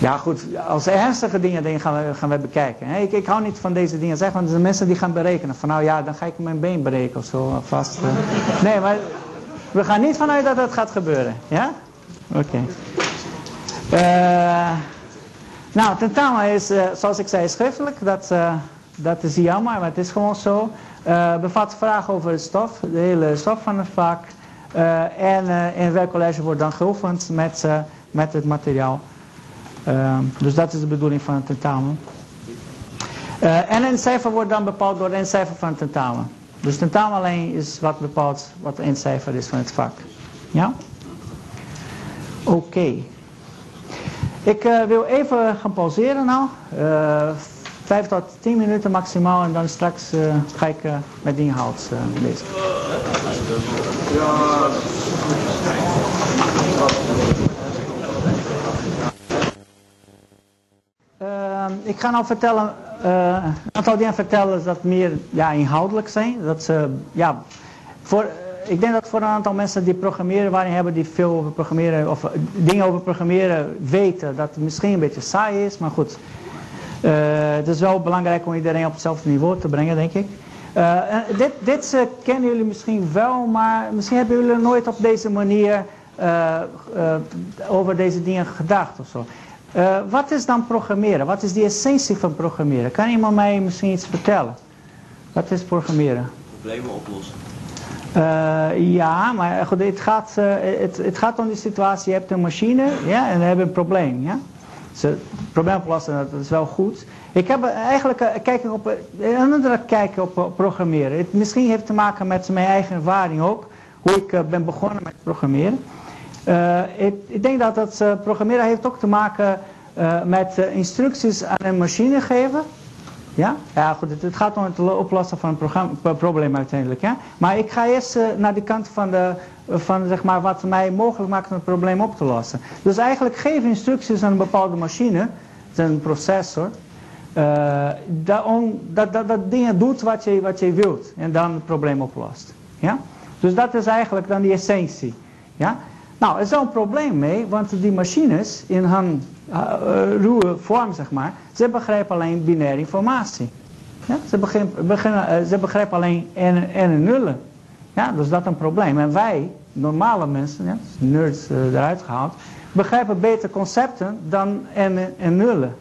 Ja goed, als ernstige dingen, gaan, we, gaan we bekijken. Ik, ik hou niet van deze dingen zeggen, want er zijn mensen die gaan berekenen. Van nou ja, dan ga ik mijn been breken of zo vast. Eh. Nee, maar we gaan niet vanuit dat dat gaat gebeuren. Ja? Oké. Okay. Uh, nou, tentamen is, zoals ik zei, schriftelijk. Dat, dat is jammer, maar het is gewoon zo. bevat vragen over het stof, de hele stof van het vak. En in het werkcollege wordt dan geoefend met, met het materiaal. Uh, dus dat is de bedoeling van het tentamen. En een cijfer wordt dan bepaald door een cijfer van het tentamen. Dus tentamen alleen is wat bepaalt wat een cijfer is van het vak. Ja? Oké. Ik wil even gaan pauzeren nou. Vijf tot tien minuten maximaal en dan straks ga ik met die inhoud bezig. Ja. Uh, ik ga nou vertellen, uh, een aantal dingen vertellen dat meer ja, inhoudelijk zijn. Dat ze, ja, voor, ik denk dat voor een aantal mensen die programmeren, waarin hebben die veel over programmeren, of dingen over programmeren weten, dat het misschien een beetje saai is, maar goed. Uh, het is wel belangrijk om iedereen op hetzelfde niveau te brengen, denk ik. Uh, dit dit uh, kennen jullie misschien wel, maar misschien hebben jullie nooit op deze manier over deze dingen gedacht of zo. Wat is dan programmeren? Wat is de essentie van programmeren? Kan iemand mij misschien iets vertellen? Wat is programmeren? Problemen oplossen. Uh, ja, maar goed, het, gaat, uh, het, het gaat om die situatie. Je hebt een machine ja, en we hebben een probleem. Ja? Dus het probleem oplossen, dat is wel goed. Ik heb eigenlijk kijk op, een andere kijk op programmeren. Het, misschien heeft te maken met mijn eigen ervaring ook. Hoe ik ben begonnen met programmeren. Ik, ik, denk dat dat programmeren heeft ook te maken uh, met instructies aan een machine geven. Ja, ja goed, het, gaat om het oplossen van een probleem uiteindelijk. Ja? Maar ik ga eerst naar de kant van, de, van zeg maar, wat mij mogelijk maakt om het probleem op te lossen. Dus eigenlijk geef instructies aan een bepaalde machine, een processor, dat, on, dat, dat, dat dingen doet wat je, wat je wilt en dan het probleem oplost. Ja? Dus dat is eigenlijk dan die essentie. Ja? Nou, er is wel een probleem mee, want die machines in hun uh, ruwe vorm, zeg maar, ze begrijpen alleen binaire informatie. Ja? Ze, begrijpen, beginnen, ze begrijpen alleen en, en nullen. Ja, dus dat is een probleem. En wij, normale mensen, ja, nerds uh, eruit gehaald, begrijpen beter concepten dan en, en nullen.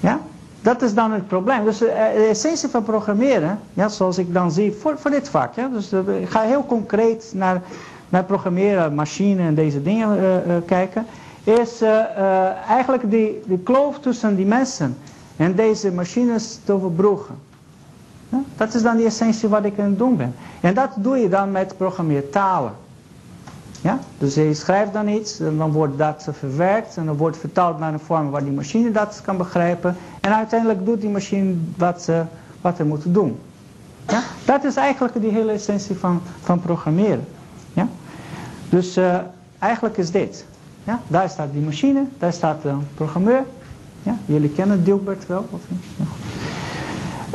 Ja? Dat is dan het probleem. Dus de essentie van programmeren, ja, zoals ik dan zie voor, voor dit vak. Ja, dus ik ga heel concreet naar, naar programmeren, machine en deze dingen kijken. Is uh, eigenlijk die, die kloof tussen die mensen en deze machines te overbruggen. Ja, dat is dan de essentie wat ik aan het doen ben. En dat doe je dan met programmeertalen. Ja? Dus je schrijft dan iets, en dan wordt dat verwerkt en dan wordt vertaald naar een vorm waar die machine dat kan begrijpen. En uiteindelijk doet die machine wat, uh, wat moet doen. Ja? Dat is eigenlijk de hele essentie van, van programmeren. Ja? Dus uh, eigenlijk is dit. Ja? Daar staat die machine, daar staat de programmeur. Ja? Jullie kennen Dilbert wel? Of niet?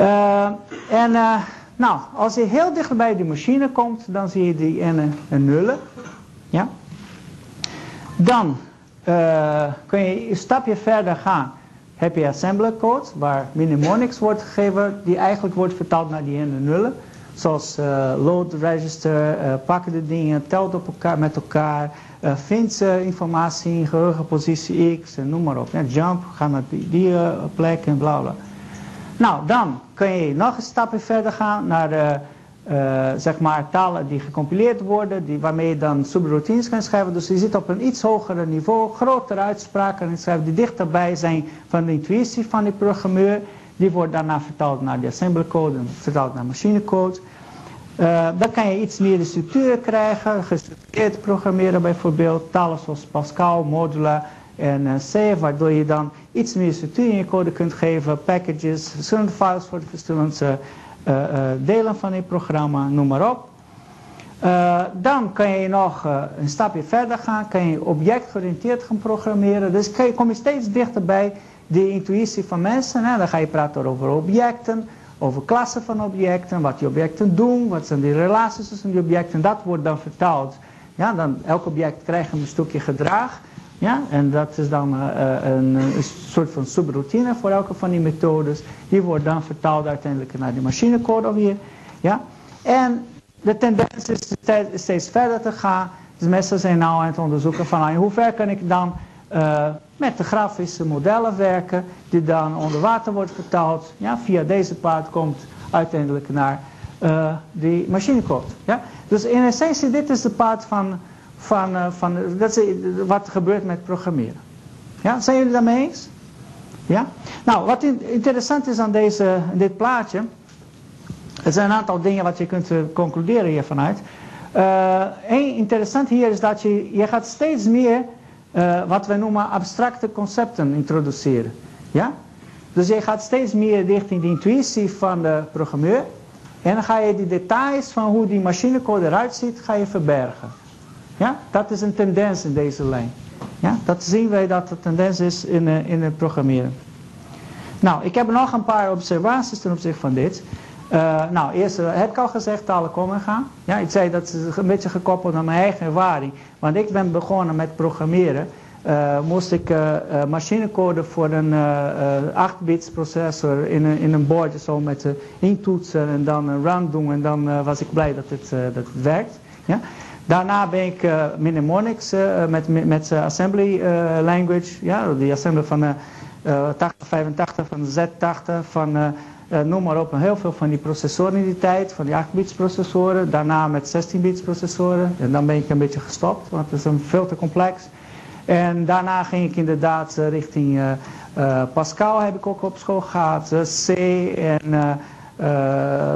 Uh, en nou, als je heel dicht bij de machine komt, dan zie je die en, en nullen. Ja? Dan kun je een stapje verder gaan. Heb je assembler code waar mnemonics wordt gegeven die eigenlijk wordt vertaald naar die en nullen. Zoals uh, load register, uh, pakken de dingen, telt op elkaar met elkaar, uh, vindt informatie in geheugenpositie X en noem maar op. Ja, jump, ga naar die, plek en bla bla. Nou, dan kun je nog een stapje verder gaan naar zeg maar talen die gecompileerd worden, die, waarmee je dan subroutines kan schrijven. Dus je zit op een iets hoger niveau, grotere uitspraken en schrijven die dichterbij zijn van de intuïtie van die programmeur. Die wordt daarna vertaald naar de assembly code en vertaald naar machinecode. Uh, dan kan je iets meer de structuur krijgen, gestructureerd programmeren bijvoorbeeld, talen zoals Pascal, Modula en uh, C, waardoor je dan iets meer structuur in je code kunt geven, packages, verschillende files voor de verschillende uh, delen van het programma, noem maar op. Dan kan je nog een stapje verder gaan, kan je objectgeoriënteerd gaan programmeren. Dus je, kom je steeds dichter de intuïtie van mensen. Hè? Dan ga je praten over objecten, over klassen van objecten, wat die objecten doen, wat zijn de relaties tussen die objecten. Dat wordt dan vertaald. Ja, dan, elk object krijgt een stukje gedrag. Ja, en dat is dan uh, een, een, soort van subroutine voor elke van die methodes. Die wordt dan vertaald uiteindelijk naar de machinecode alweer. Ja. En de tendens is steeds verder te gaan. Dus mensen zijn nu aan het onderzoeken van nou, hoe ver kan ik dan uh, met de grafische modellen werken. Die dan onder water wordt vertaald. Ja, via deze paard komt uiteindelijk naar uh, die machinecode. Ja. Dus in essentie dit is de paard van van, uh, van dat is wat gebeurt met programmeren. Ja, zijn jullie daarmee eens? Ja? Nou, wat interessant is aan deze, dit plaatje, er zijn een aantal dingen wat je kunt uh, concluderen hier vanuit. Eén uh, interessant hier is dat je, je gaat steeds meer wat wij noemen abstracte concepten introduceren. Ja? Dus je gaat steeds meer richting de intuïtie van de programmeur. En dan ga je die details van hoe die machinecode eruit ziet, ga je verbergen. Ja, dat is een tendens in deze lijn. Ja, dat zien wij dat de tendens is in, uh, in het programmeren. Nou, ik heb nog een paar observaties ten opzichte van dit. Uh, nou, eerst uh, heb ik al gezegd, talen komen en gaan. Ja, ik zei dat is een beetje gekoppeld aan mijn eigen ervaring. Want ik ben begonnen met programmeren. Uh, moest ik machinecode voor een 8-bits processor in een, in een bordje zo met intoetsen en dan een run doen. En dan was ik blij dat het, dat werkt. Ja? Daarna ben ik uh, mnemonics met, met assembly language, ja, die assembly van 8085, van Z80, van noem maar op, heel veel van die processoren in die tijd, van die 8-bits processoren. Daarna met 16-bits processoren. En dan ben ik een beetje gestopt, want het is een veel te complex. En daarna ging ik inderdaad richting Pascal, heb ik ook op school gehad, C en...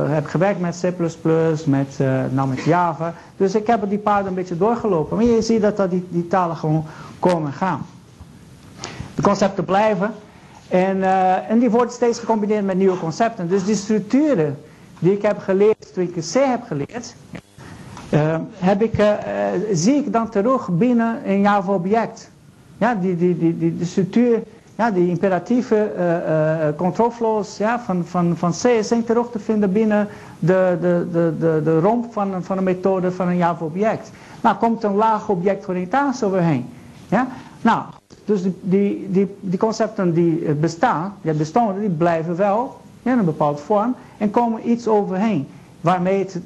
Heb gewerkt met C++, met, nou met Java. Dus ik heb die paden een beetje doorgelopen. Maar je ziet dat, dat die, die talen gewoon komen en gaan. De concepten blijven. En, uh, en die worden steeds gecombineerd met nieuwe concepten. Dus die structuren die ik heb geleerd toen ik C heb geleerd... heb ik, zie ik dan terug binnen een Java object. Ja, die, die, die, die, de structuur ja, die imperatieve uh, uh, control flows ja, van, van, van C zijn terug te vinden binnen de, de, de, de, de romp van, van een methode van een Java-object. Nou, komt een laag objectoriëntatie overheen. Ja? Nou, dus die, die, die, concepten die bestaan, die bestaan, die blijven wel. in een bepaalde vorm, en komen iets overheen. Waarmee het,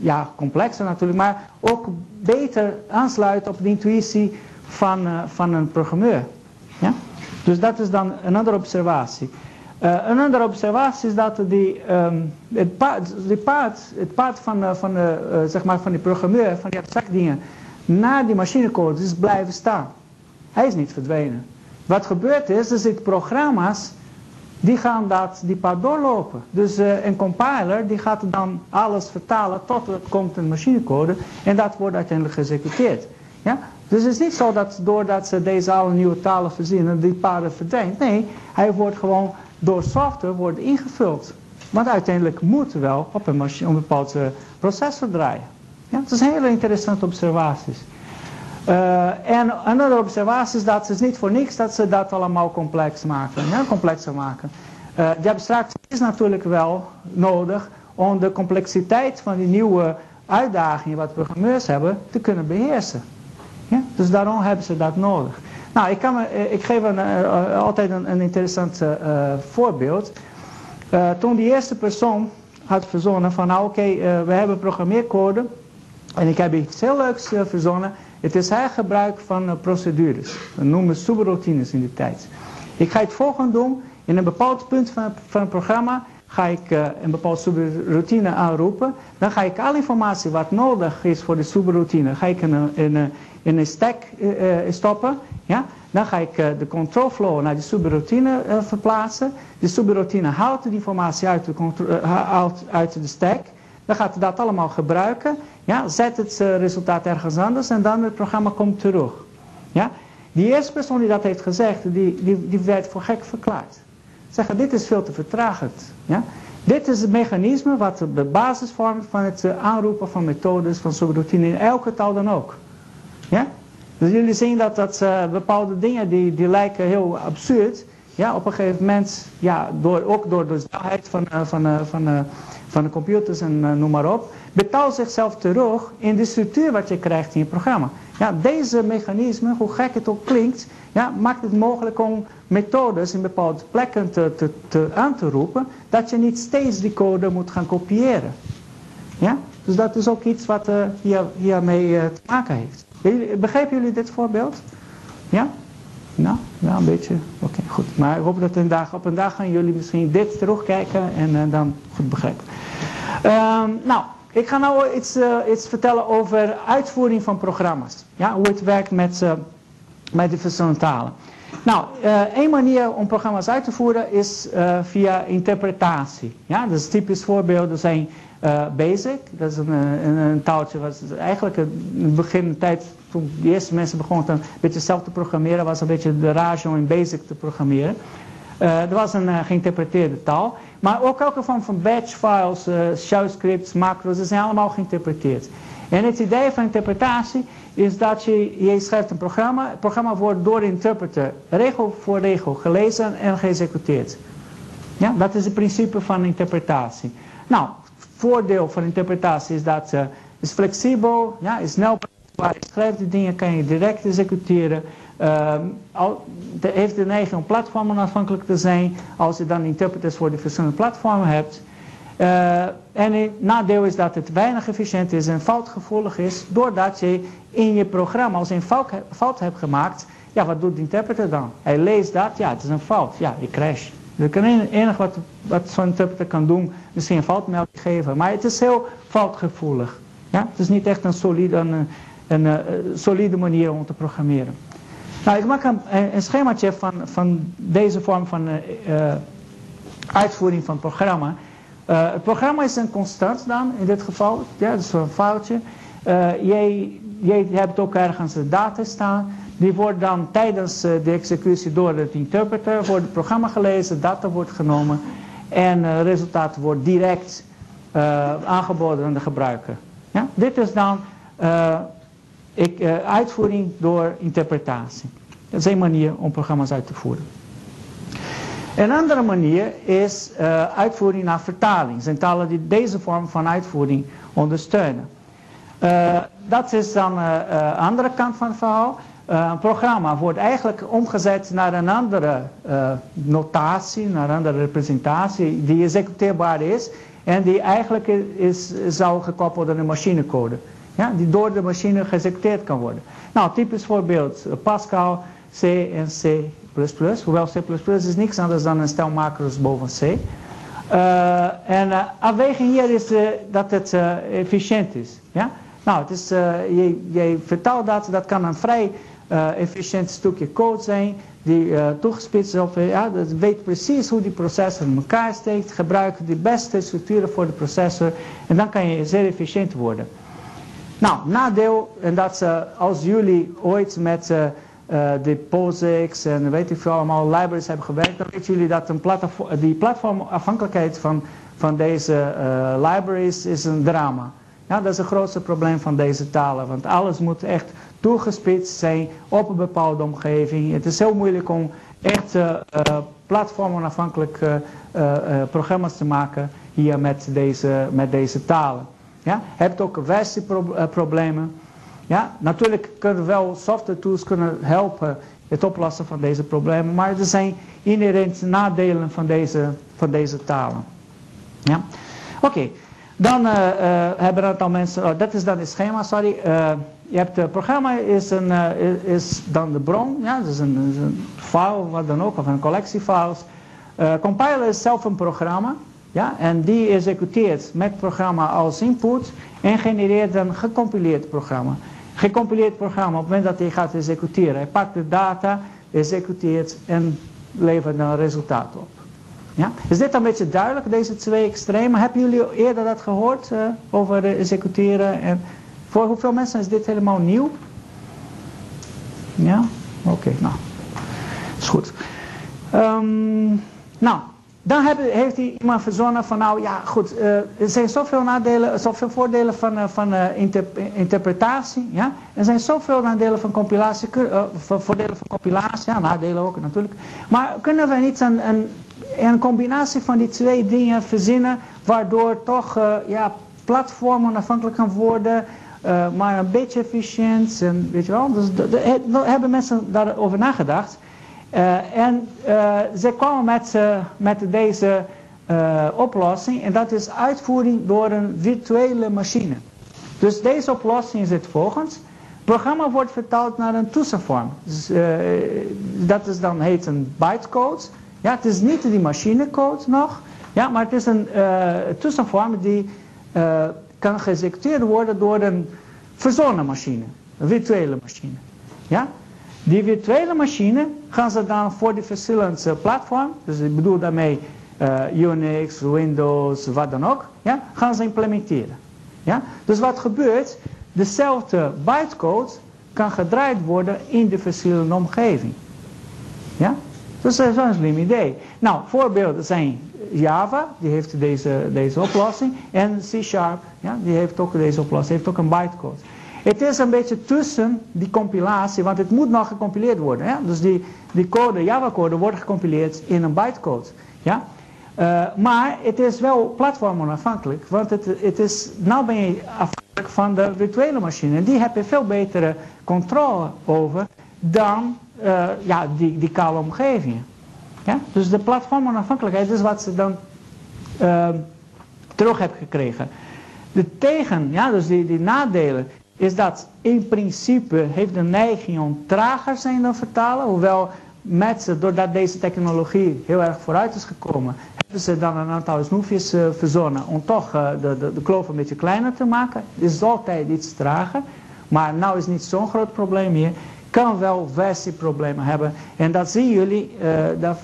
ja, complexer natuurlijk, maar ook beter aansluit op de intuïtie van, uh, van een programmeur. Ja? Dus dat is dan een andere observatie. Uh, een andere observatie is dat die, um, het, paard, die paard, het paard van, uh, van, zeg maar van die programmeur, van die abstracte dingen, naar die machinecode is blijven staan. Hij is niet verdwenen. Wat gebeurt is, er zitten programma's die gaan dat, die pad doorlopen. Dus uh, een compiler die gaat dan alles vertalen tot er komt een machinecode en dat wordt uiteindelijk geëxecuteerd. Ja? Dus het is niet zo dat doordat ze deze alle nieuwe talen verzinnen, die paden verdwijnt. Nee, hij wordt gewoon door software wordt ingevuld. Want uiteindelijk moet wel op een, machine, een bepaald uh, processor draaien. Ja, dat is hele interessante observaties. Uh, en een andere observatie is dat het niet voor niks dat ze dat allemaal complex maken, ja, complexer maken. Uh, die abstractie is natuurlijk wel nodig om de complexiteit van die nieuwe uitdagingen wat programmeurs hebben te kunnen beheersen. Ja? Dus daarom hebben ze dat nodig. Nou, ik, kan me, ik geef een, altijd een, een interessant voorbeeld. toen die eerste persoon had verzonnen van nou oké, we hebben programmeercode en ik heb iets heel leuks verzonnen. Het is hergebruik van uh, procedures. We noemen subroutines in die tijd. Ik ga het volgende doen. In een bepaald punt van, van het programma ga ik uh, een bepaalde subroutine aanroepen. Dan ga ik alle informatie wat nodig is voor de subroutine, ga ik in een, in een, in een stack uh, stoppen. Ja? Dan ga ik de control flow naar de subroutine verplaatsen. De subroutine haalt de informatie uit de, uit, uit de stack. Dan gaat dat allemaal gebruiken. Ja, zet het uh, resultaat ergens anders en dan het programma komt terug. Ja? Die eerste persoon die dat heeft gezegd, die, die, die werd voor gek verklaard. Zeggen, dit is veel te vertragend. Ja? Dit is het mechanisme wat de basis vormt van het uh, aanroepen van methodes van subroutine in elke taal dan ook. Ja? Dus jullie zien dat, dat uh, bepaalde dingen die, die lijken heel absurd, ja, op een gegeven moment, ja, door, ook door de snelheid van, van, van, van de computers en noem maar op, betaalt zichzelf terug in de structuur wat je krijgt in je programma. Ja, deze mechanisme, hoe gek het ook klinkt, ja, maakt het mogelijk om methodes in bepaalde plekken te, te, aan te roepen, dat je niet steeds die code moet gaan kopiëren. Ja? Dus dat is ook iets wat uh, hier, hiermee uh, te maken heeft. Begrijpen jullie dit voorbeeld? Ja? Nou, ja, een beetje. Oké, goed. Maar ik hoop dat een dag, op een dag gaan jullie misschien dit terugkijken en uh, dan goed begrijpen. Um, nou, ik ga nou iets, uh, iets vertellen over uitvoering van programma's. Ja, hoe het werkt met, uh, met de verschillende talen. Nou, één manier om programma's uit te voeren is via interpretatie. Ja, dus typisch voorbeelden zijn Basic. Dat is een, een, een taaltje wat eigenlijk in het begin tijd, toen de eerste mensen begonnen een beetje zelf te programmeren, was een beetje de om in Basic te programmeren. Uh, er was een uh, geïnterpreteerde taal. Maar ook elke vorm van batch files, uh, shell scripts, macros, ze zijn allemaal geïnterpreteerd. En het idee van interpretatie is dat je, je schrijft een programma. Het programma wordt door de interpreter regel voor regel gelezen en geëxecuteerd. Ja, dat is het principe van interpretatie. Nou, voordeel van interpretatie is dat het flexibel, ja, is snel. Waar je schrijft de dingen kan je direct executeren. Al, de, heeft de neiging om platformen afhankelijk te zijn. Als je dan interpreters voor de verschillende platformen hebt. Uh, en het nadeel is dat het weinig efficiënt is en foutgevoelig is. Doordat je in je programma, als je een fout, fout hebt gemaakt. Ja, wat doet de interpreter dan? Hij leest dat, ja, het is een fout. Ja, je crash. Het enige wat, wat zo'n interpreter kan doen, misschien een foutmelding geven. Maar het is heel foutgevoelig. Ja? Het is niet echt een solide, een, een, een solide manier om te programmeren. Nou, ik maak een, een schemaatje van, van deze vorm van uh, uitvoering van het programma. Het programma is een constant dan, in dit geval. Ja, dat is een foutje. Jij, jij hebt ook ergens de data staan. Die wordt dan tijdens de executie door de interpreter, wordt het programma gelezen, data wordt genomen. En het resultaat wordt direct aangeboden aan de gebruiker. Ja? Dit is dan ik, uh, uitvoering door interpretatie. Dat is een manier om programma's uit te voeren. Een andere manier is uh, uitvoering naar vertaling. Er zijn talen die deze vorm van uitvoering ondersteunen. Uh, dat is dan de andere kant van het verhaal. Een programma wordt eigenlijk omgezet naar een andere notatie, naar een andere representatie die executeerbaar is en die eigenlijk is, zou gekoppeld aan een machinecode. Ja, die door de machine geëxecuteerd kan worden. Nou, typisch voorbeeld, Pascal, C en C++. Hoewel C++ is niks anders dan een stel macro's boven C. Uh, en uh, afweging hier is dat het efficiënt is. Ja? Nou, het is, je, je vertelt dat, dat kan een vrij efficiënt stukje code zijn die toegespitst is op, ja, dat weet precies hoe die processor in elkaar steekt, gebruikt de beste structuren voor de processor en dan kan je zeer efficiënt worden. Nou, nadeel, en dat ze, als jullie ooit met uh, de POSIX en weet ik veel allemaal libraries hebben gewerkt, dan weten jullie dat een platform, die platformafhankelijkheid van, van deze uh, libraries is een drama. Ja, dat is het grootste probleem van deze talen, want alles moet echt toegespitst zijn op een bepaalde omgeving. Het is heel moeilijk om echt uh, platformafhankelijk programma's te maken hier met deze, met deze talen. Ja? Hebt ook versieproblemen. Ja, natuurlijk kunnen wel software tools kunnen helpen het oplossen van deze problemen, maar er zijn inherent nadelen van deze, van deze talen. Ja? Oké, dan uh, uh, hebben een aantal mensen, oh, dat is dan het schema, sorry. Je hebt het programma is, een, is dan de bron, ja, dus een, een file, wat dan ook, of een collectie files. compiler is zelf een programma, ja, en die executeert met programma als input en genereert een gecompileerd programma gecompileerd programma, op het moment dat hij gaat executeren. Hij pakt de data, executeert en levert een resultaat op. Ja? Is dit een beetje duidelijk, deze twee extremen? Hebben jullie eerder dat gehoord uh, over executeren? En voor hoeveel mensen is dit helemaal nieuw? Ja? Oké, nou. Is goed. Um, nou, dan heeft hij iemand verzonnen van nou ja goed, uh, er zijn zoveel nadelen, zoveel voordelen van, uh, van inter interpretatie. Ja? Er zijn zoveel nadelen van compilatie, voordelen van compilatie, nadelen ook natuurlijk. Maar kunnen we niet een, een, een combinatie van die twee dingen verzinnen, waardoor toch ja, platformen afhankelijk kan worden, maar een beetje efficiënt. En, weet je wel, dus hebben mensen daarover nagedacht. Uh, en uh, ze kwamen met, met deze oplossing en dat is uitvoering door een virtuele machine. Dus deze oplossing is het volgens. Programma wordt vertaald naar een toetsenvorm. Dus, dat is dan heet een bytecode. Ja, het is niet die machinecode nog, ja, maar het is een toetsenvorm die kan geëxecuteerd worden door een verzonnen machine, een virtuele machine. Ja? Die virtuele machine gaan ze dan voor die verschillende platform, dus ik bedoel daarmee uh, Unix, Windows, wat dan ook, ja, gaan ze implementeren. Ja? Dus wat gebeurt, dezelfde bytecode kan gedraaid worden in de verschillende omgeving. Ja? Dus dat is een slim idee. Nou, voorbeelden zijn Java, die heeft deze, deze oplossing, en C Sharp, ja, die heeft ook deze oplossing, heeft ook een bytecode. Het is een beetje tussen die compilatie, want het moet nog gecompileerd worden. Dus die, die code, Java-code, wordt gecompileerd in een bytecode. Ja? Uh, maar het is wel platformonafhankelijk, want het, het is, nou ben je afhankelijk van de virtuele machine. Die heb je veel betere controle over dan uh, ja, die, die kale omgevingen. Ja? Dus de platformonafhankelijkheid is wat ze dan uh, terug hebben gekregen. De tegen, ja, dus die, die nadelen, is dat in principe heeft de neiging om trager zijn dan vertalen. Hoewel met ze, doordat deze technologie heel erg vooruit is gekomen, hebben ze dan een aantal snoefjes uh, verzonnen om toch uh, de, de, de kloof een beetje kleiner te maken. Is altijd iets trager, maar nu is niet zo'n groot probleem meer. Kan wel versieproblemen hebben. En dat zien jullie, uh, dat,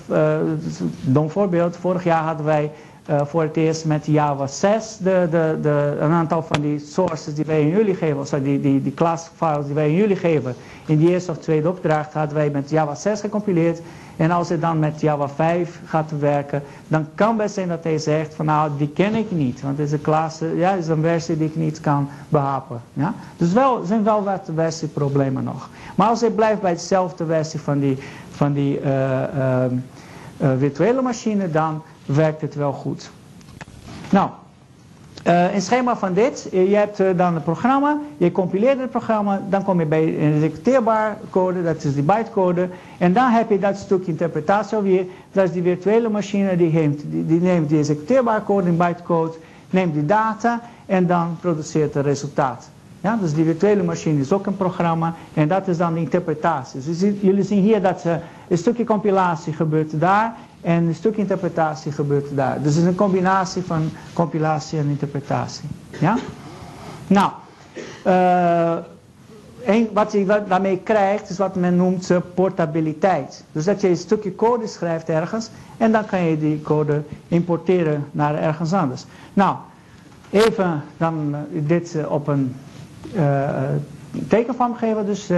uh, voorbeeld, vorig jaar hadden wij uh, voor het eerst met Java 6 de, de, de, een aantal van die sources die wij in jullie geven, of die, die, die files die wij in jullie geven, in die eerste of tweede opdracht hadden wij met Java 6 gecompileerd. En als je dan met Java 5 gaat werken, dan kan best zijn dat hij zegt van nou, die ken ik niet. Want deze klas ja, is een versie die ik niet kan behappen. Ja? Dus wel, zijn wel wat versieproblemen nog. Maar als je blijft bij dezelfde versie van die, van die uh, uh, uh, virtuele machine, dan werkt het wel goed. Nou, een schema van dit, je hebt uh, dan het programma, je compileert het programma, dan kom je bij een executeerbaar code, dat is die bytecode. En dan heb je dat stukje interpretatie alweer, dat is die virtuele machine, die, neemt die, die neemt die executeerbare code in bytecode, neemt die data en dan produceert het resultaat. Ja, dus die virtuele machine is ook een programma en dat is dan de interpretatie. Dus jullie zien hier dat een stukje compilatie gebeurt daar en een stukje interpretatie gebeurt daar. Dus het is een combinatie van compilatie en interpretatie. Ja? Nou, een, wat je daarmee krijgt is wat men noemt portabiliteit. Dus dat je een stukje code schrijft ergens en dan kan je die code importeren naar ergens anders. Nou, even dan dit op een tekenvorm geven. Dus je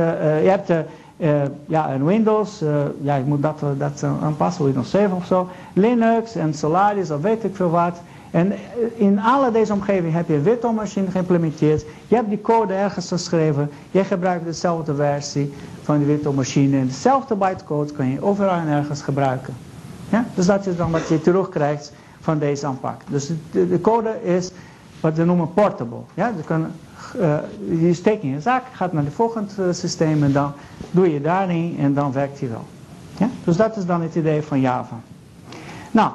hebt de uh, ja, en Windows, ja, ik moet dat, dat aanpassen, Windows 7 of zo. Linux en Solaris of weet ik veel wat. En in alle deze omgevingen heb je een virtual machine geïmplementeerd. Je hebt die code ergens geschreven. Je gebruikt dezelfde versie van de virtual machine. En dezelfde bytecode kan je overal en ergens gebruiken. Ja? Dus dat is dan wat je terugkrijgt van deze aanpak. Dus de, de code is wat we noemen portable. Ja? Je, kan, uh, je steekt in je zak, gaat naar het volgende systeem en dan doe je daarin en dan werkt hij wel. Ja? Dus dat is dan het idee van Java. Nou,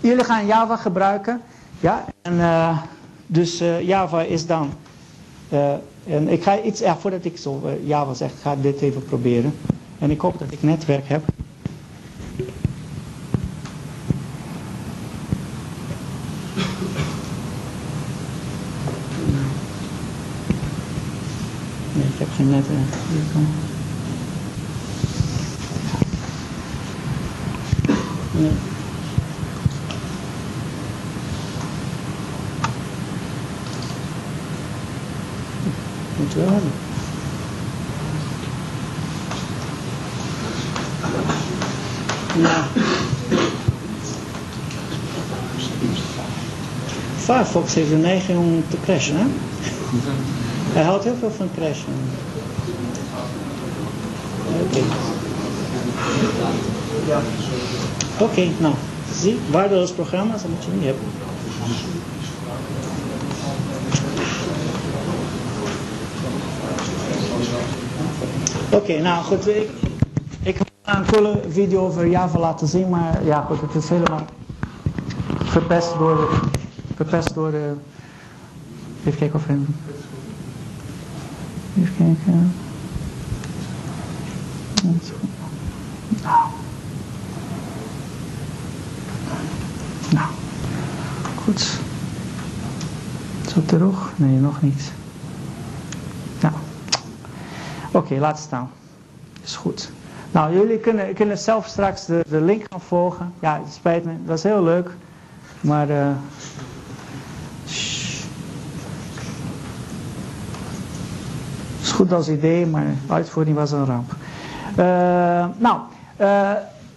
jullie gaan Java gebruiken. Ja? En, uh, dus Java is dan... En ik ga iets, voordat ik zo Java zeg, ga dit even proberen. En ik hoop dat ik netwerk heb. Netwerk. Nee. Moet wel hebben. Ja. Firefox heeft de neiging om te crashen, hè? Hij houdt heel veel van crashen. Oké. Nou, zie, waardeloos programma's, dat moet je niet hebben. Oké, nou goed, ik, ik ga een coole video over Java laten zien, maar ja goed, het is helemaal verpest door, verpest door de, even kijken of hem, even kijken, nou. Nou, goed. Zo terug? Nee, nog niet. Nou, oké, okay, laat staan. Is goed. Nou, jullie kunnen, kunnen zelf straks de, link gaan volgen. Ja, het spijt me, dat was heel leuk. Maar, uh, is goed als idee, maar uitvoering was een ramp. Uh, nou, uh,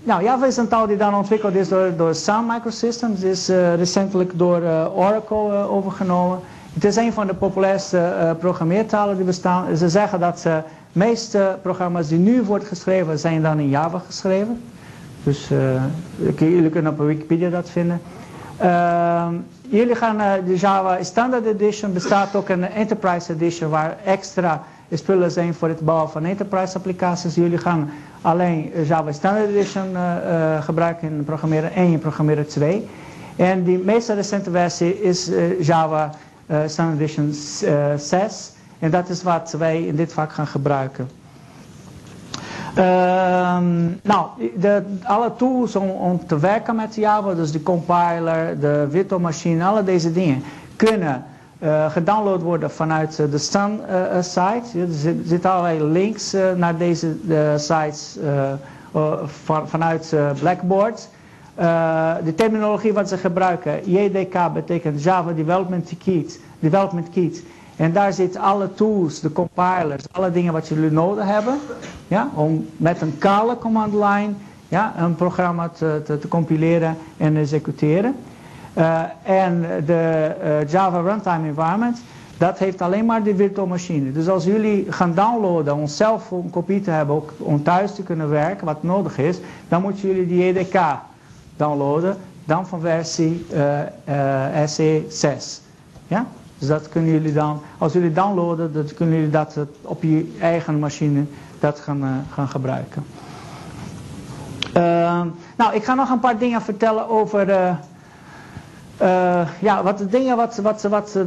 nou, Java is een taal die dan ontwikkeld is door, Sun Microsystems. is uh, recentelijk door uh, Oracle uh, overgenomen. Het is een van de populairste programmeertalen die bestaan. Ze zeggen dat de meeste programma's die nu worden geschreven, zijn dan in Java geschreven. Dus jullie kunnen op Wikipedia dat vinden. Ehm, jullie gaan de Java Standard Edition. bestaat ook een Enterprise Edition waar extra spullen zijn voor het bouwen van enterprise applicaties. Jullie gaan alleen Java Standard Edition uh, uh, gebruiken in programmeren 1 en programmeren 2. En die meest recente versie is Java Standard Edition 6. En dat is wat wij in dit vak gaan gebruiken. Um, nou, de, alle tools om, om, te werken met Java, dus de compiler, de virtual machine, alle deze dingen, kunnen uh, gedownload worden vanuit uh, de Sun uh, site. Er zitten allerlei links naar deze sites van, vanuit Blackboard. de terminologie wat ze gebruiken, JDK betekent Java Development Kit. Development Kit. En daar zitten alle tools, de compilers, alle dingen wat jullie nodig hebben. Ja, om met een kale command line ja, een programma te, te, te compileren en executeren. Uh, en de uh, Java Runtime Environment, dat heeft alleen maar de virtual machine. Dus als jullie gaan downloaden om zelf een kopie te hebben, ook om thuis te kunnen werken, wat nodig is, dan moeten jullie die EDK downloaden, dan van versie uh, SE6. Ja? Dus dat kunnen jullie dan, als jullie downloaden, dan kunnen jullie dat op je eigen machine dat gaan, gaan gebruiken. nou, ik ga nog een paar dingen vertellen over uh, ja, wat de dingen wat, wat, wat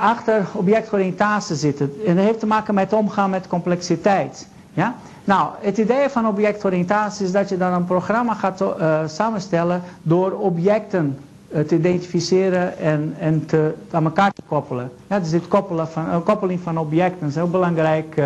achter objectoriëntatie zitten. En dat heeft te maken met omgaan met complexiteit. Ja? Nou, het idee van objectoriëntatie is dat je dan een programma gaat uh, samenstellen door objecten uh, te identificeren en, en te, aan elkaar te koppelen. Ja, dus dit koppelen van, koppeling van objecten is een heel belangrijk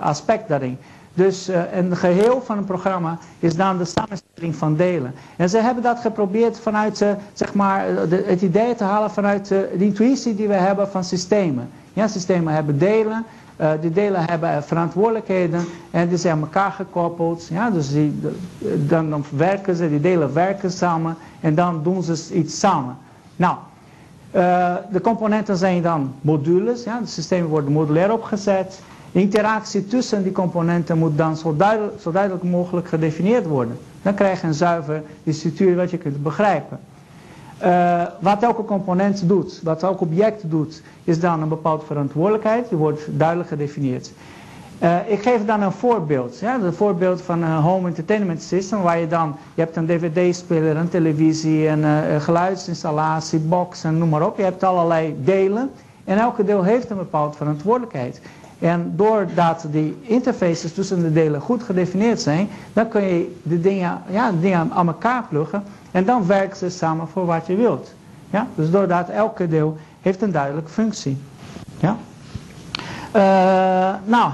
aspect daarin. Dus uh, een geheel van een programma is dan de samenstelling van delen. En ze hebben dat geprobeerd vanuit uh, zeg maar, de, het idee te halen vanuit de intuïtie die we hebben van systemen. Ja, systemen hebben delen. die delen hebben verantwoordelijkheden en die zijn aan elkaar gekoppeld. Ja, dus die, dan, dan werken ze, die delen werken samen en dan doen ze iets samen. Nou, de componenten zijn dan modules. Ja, de systemen worden modulair opgezet. Interactie tussen die componenten moet dan zo duidelijk, mogelijk gedefinieerd worden. Dan krijg je een zuiver structuur wat je kunt begrijpen. Uh, wat elke component doet, wat elk object doet, is dan een bepaalde verantwoordelijkheid. Die wordt duidelijk gedefinieerd. Uh, ik geef dan een voorbeeld. Ja, een voorbeeld van een home entertainment system. Waar je dan, je hebt een dvd-speler, een televisie, een uh, geluidsinstallatie, box en noem maar op. Je hebt allerlei delen. En elke deel heeft een bepaalde verantwoordelijkheid. En doordat die interfaces tussen de delen goed gedefinieerd zijn, dan kun je de dingen, ja, de dingen aan elkaar pluggen en dan werken ze samen voor wat je wilt. Ja? Dus doordat elke deel heeft een duidelijke functie. Ja? Uh, nou,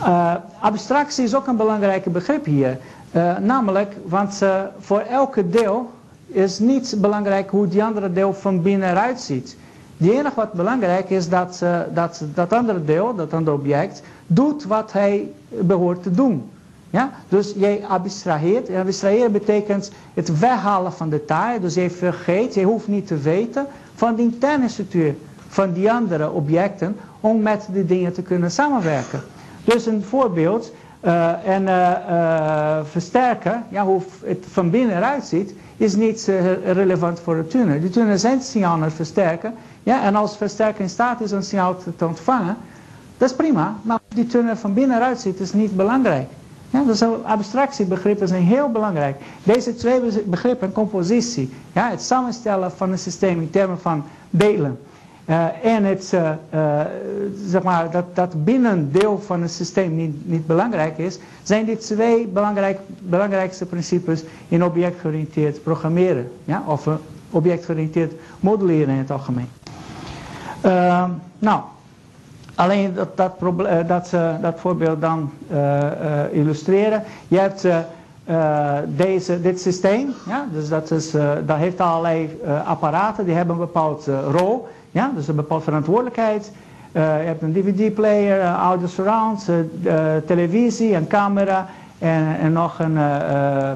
uh, abstractie is ook een belangrijk begrip hier. Uh, namelijk, want voor elke deel is niet belangrijk hoe die andere deel van binnen eruit ziet. Het enige wat belangrijk is dat, dat dat andere deel, dat andere object, doet wat hij behoort te doen. Ja? Dus jij abstraheert. Abstraheren betekent het weghalen van detail. Dus je vergeet, je hoeft niet te weten van de interne structuur van die andere objecten om met die dingen te kunnen samenwerken. Dus een voorbeeld, uh, en uh, versterker, ja, hoe het van binnen eruit ziet, is niet relevant voor de tuner. De tuner zijn signaal aan versterken ja, en als versterker in staat is een signaal te, ontvangen, dat is prima. Maar die tunnel van binnenuit ziet is niet belangrijk. Ja, dus abstractiebegrippen zijn heel belangrijk. Deze twee begrippen, compositie, ja, het samenstellen van een systeem in termen van delen. Uh, en het, uh, zeg maar, dat, dat binnendeel van een systeem niet, niet belangrijk is, zijn die twee belangrijk, belangrijkste principes in objectgeoriënteerd programmeren. Ja? Of objectgeoriënteerd modelleren in het algemeen. Uh, nou, alleen dat, dat, uh, dat, uh, dat voorbeeld dan uh, illustreren. Je hebt deze, dit systeem, ja, dus dat, is, dat heeft allerlei apparaten, die hebben een bepaald rol, ja, dus een bepaalde verantwoordelijkheid. je hebt een dvd-player, audio surround, televisie, een camera en, en nog een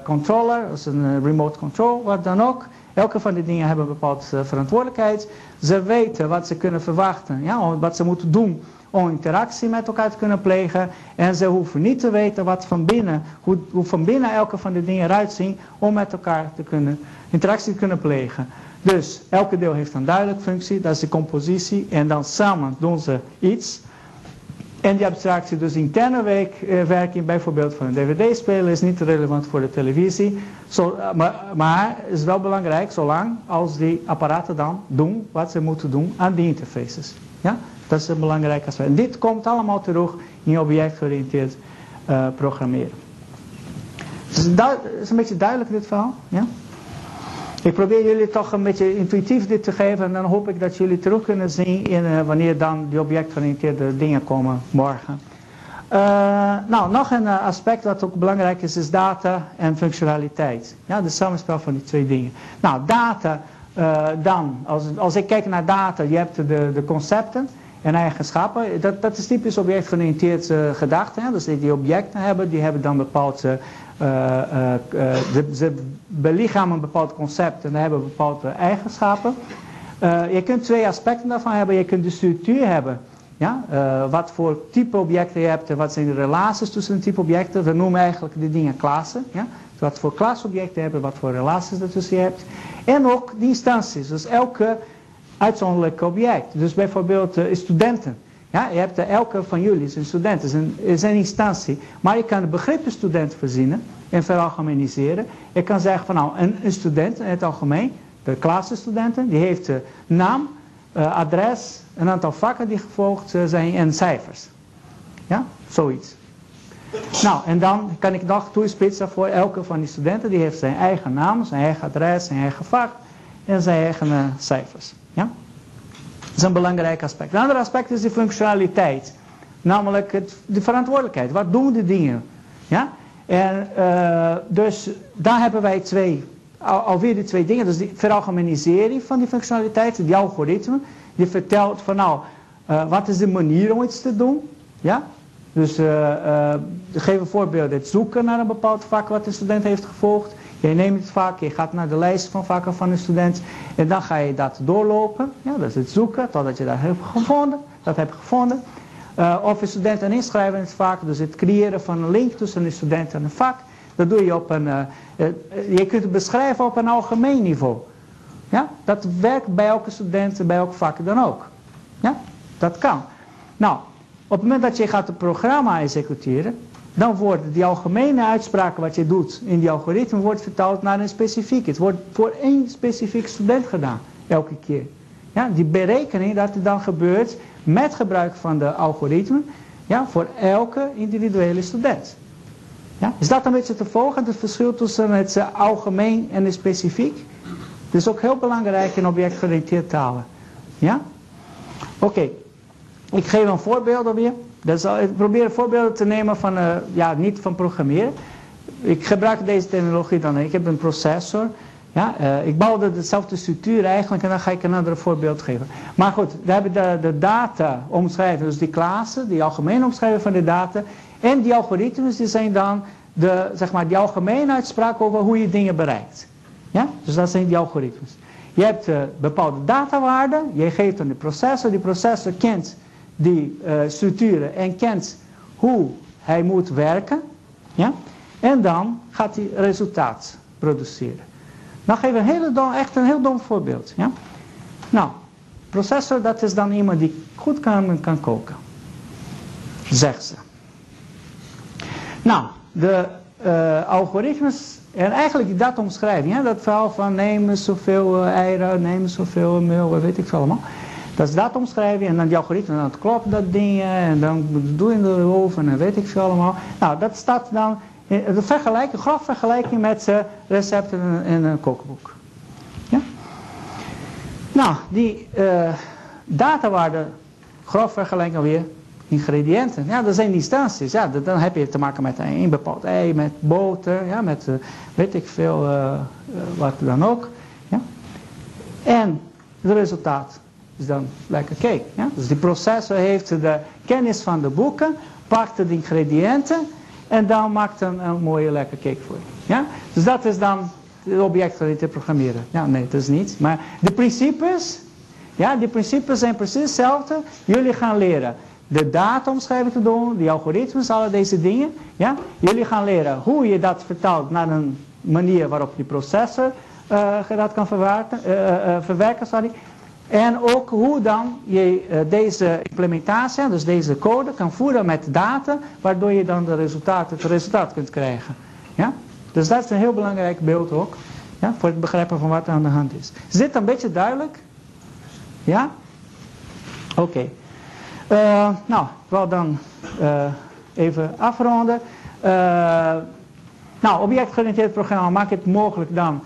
controller, dus een remote control, wat dan ook. Elke van die dingen hebben een bepaalde verantwoordelijkheid. Ze weten wat ze kunnen verwachten, ja, wat ze moeten doen om interactie met elkaar te kunnen plegen. En ze hoeven niet te weten wat van binnen, hoe, hoe van binnen elke van die dingen eruit zien om met elkaar te kunnen, interactie te kunnen plegen. Dus elke deel heeft een duidelijke functie, dat is de compositie. En dan samen doen ze iets. En die abstractie, dus interne eh, werking bijvoorbeeld van een dvd-speler, is niet relevant voor de televisie. Zo, eh, maar, maar is wel belangrijk zolang als die apparaten dan doen wat ze moeten doen aan die interfaces. Ja? Dat is een belangrijk aspect. En dit komt allemaal terug in objectgeoriënteerd uh, programmeren. Dus dat is een beetje duidelijk dit verhaal. Ja? Ik probeer jullie toch een beetje intuïtief dit te geven en dan hoop ik dat jullie terug kunnen zien in, uh, wanneer dan die objectgeoriënteerde dingen komen morgen. Uh, nou, nog een uh, aspect wat ook belangrijk is, is data en functionaliteit. Ja, de samenspel van die twee dingen. Nou, data, dan, als, als ik kijk naar data, je hebt de, de concepten en eigenschappen. Dat, dat is typisch objectgeoriënteerd gedachte. Hè? Dus die, objecten hebben, die hebben dan bepaald uh, ze belichamen een bepaald concept en hebben bepaalde eigenschappen. je kunt twee aspecten daarvan hebben. Je kunt de structuur hebben. Ja? wat voor type objecten je hebt en wat zijn de relaties tussen de type objecten. We noemen eigenlijk die dingen klassen. Ja? Wat voor klasobjecten hebben, wat voor relaties ertussen je hebt. En ook die instanties. Dus elke uitzonderlijk object. Dus bijvoorbeeld uh, studenten. Ja, je hebt elke van jullie is een student, is een, is een instantie. Maar je kan de begrippen student verzinnen en veralgemeniseren. Je kan zeggen van nou, een, een student in het algemeen, de klassenstudenten, die heeft uh, naam, adres, een aantal vakken die gevolgd zijn en cijfers. Ja, zoiets. Nou, en dan kan ik nog toespitsen voor elke van die studenten. Die heeft zijn eigen naam, zijn eigen adres, zijn eigen vak en zijn eigen cijfers. Ja? Dat is een belangrijk aspect. Een ander aspect is de functionaliteit. Namelijk het, de verantwoordelijkheid. Wat doen de dingen? Ja? En uh, dus daar hebben wij twee, al, alweer die twee dingen. Dus die veralgemenisering van die functionaliteit, die algoritme. Die vertelt van nou, uh, wat is de manier om iets te doen? Ja? Dus uh, geef een voorbeeld. Het zoeken naar een bepaald vak wat de student heeft gevolgd. Je neemt het vak, je gaat naar de lijst van vakken van de student. En dan ga je dat doorlopen. Ja, dat is het zoeken totdat je dat hebt gevonden. Dat hebt gevonden. Uh, of een student een inschrijven in het vak. Dus het creëren van een link tussen de student en een vak. Dat doe je op een... je kunt het beschrijven op een algemeen niveau. Ja, dat werkt bij elke student, bij elk vak dan ook. Ja, dat kan. Nou, op het moment dat je gaat het programma executeren, dan worden die algemene uitspraken wat je doet in die algoritme wordt vertaald naar een specifiek. Het wordt voor één specifiek student gedaan, elke keer. Ja, die berekening dat er dan gebeurt met gebruik van de algoritme, ja, voor elke individuele student. Ja, is dat een beetje te volgen, het verschil tussen het algemeen en het specifiek? Dat is ook heel belangrijk in objectgericht talen. Ja? Oké. Ik geef een voorbeeld weer. Dus ik probeer voorbeelden te nemen van, uh, ja, niet van programmeren. Ik gebruik deze technologie dan. Ik heb een processor. Ja, uh, ik bouwde dezelfde structuur eigenlijk en dan ga ik een ander voorbeeld geven. Maar goed, we hebben de, data omschrijven, dus die klassen, die algemene omschrijving van de data. En die algoritmes die zijn dan de, zeg maar, die algemene uitspraak over hoe je dingen bereikt. Ja, dus dat zijn die algoritmes. Je hebt uh, bepaalde datawaarden, je geeft aan de processor, die processor kent die uh, structuren en kent hoe hij moet werken. Ja? En dan gaat hij resultaat produceren. Nou geef een hele dom, echt een heel dom voorbeeld. Ja? Nou, processor dat is dan iemand die goed kan, kan koken. Zegt ze. Nou, de uh, algoritmes en eigenlijk die datomschrijving, hè, dat verhaal van neem zoveel uh, eieren, neem zoveel meel, wat weet ik veel allemaal. Dat is datomschrijving en dan die algoritme, dan klopt dat ding en dan doe je de oven en weet ik veel allemaal. Nou, dat staat dan, de vergelijking, grof vergelijking met recepten in, een kookboek. Ja? Nou, die uh, datawaarden, grof vergelijking alweer, ingrediënten. Ja, dat zijn instanties. Ja, dan heb je te maken met een bepaald ei, met boter, ja, met uh, weet ik veel, wat dan ook. Ja. En het resultaat is dan lekker cake. Ja. Dus die processor heeft de kennis van de boeken, pakt de ingrediënten en dan maakt een, een mooie lekker cake voor je. Ja. Dus dat is dan het object dat je te programmeren. Ja, nee, dat is niet. Maar de principes, ja, die principes zijn precies hetzelfde. Jullie gaan leren de datomschrijving te doen, die algoritmes, alle deze dingen. Ja? Jullie gaan leren hoe je dat vertaalt naar een manier waarop die processor uh, dat kan verwerken, uh, uh, verwerken. Sorry. En ook hoe dan je deze implementatie, dus deze code, kan voeren met data, waardoor je dan de resultaat, het resultaat kunt krijgen. Ja? Dus dat is een heel belangrijk beeld ook, ja? voor het begrijpen van wat er aan de hand is. Is dit een beetje duidelijk? Ja? Oké. Okay. Uh, nou, ik wil dan uh, even afronden. Uh, nou, objectgericht programma maakt het mogelijk dan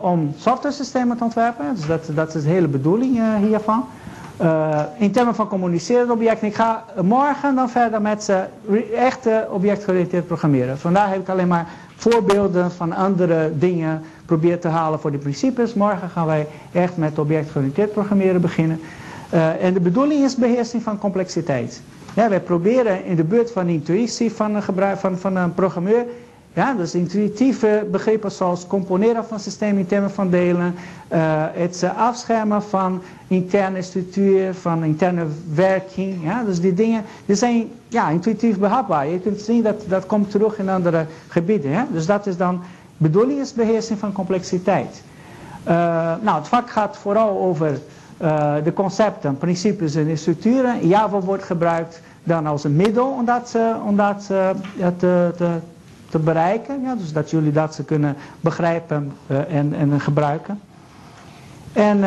om software-systemen te ontwerpen. Dus dat, dat is de hele bedoeling hiervan. in termen van communicerende objecten. Ik ga morgen dan verder met echte objectgericht programmeren. Vandaag heb ik alleen maar voorbeelden van andere dingen proberen te halen voor die principes. Morgen gaan wij echt met objectgericht programmeren beginnen. En de bedoeling is beheersing van complexiteit. Ja, wij proberen in de buurt van intuïtie van van, van een programmeur, ja, dus intuïtieve begrippen zoals componeren van systemen in termen van delen, uh, het afschermen van interne structuur, van interne werking. Ja, dus die dingen die zijn ja, intuïtief behapbaar. Je kunt zien dat dat komt terug in andere gebieden. Ja? Dus dat is dan, bedoeling is beheersing van complexiteit. Uh, nou, het vak gaat vooral over de concepten, principes en structuren. Java wordt gebruikt dan als een middel om dat, om dat te, te, te, bereiken. Ja, dus dat jullie dat ze kunnen begrijpen en, en gebruiken. En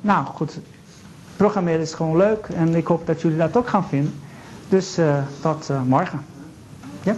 nou goed, programmeren is gewoon leuk en ik hoop dat jullie dat ook gaan vinden. Dus tot morgen. Ja?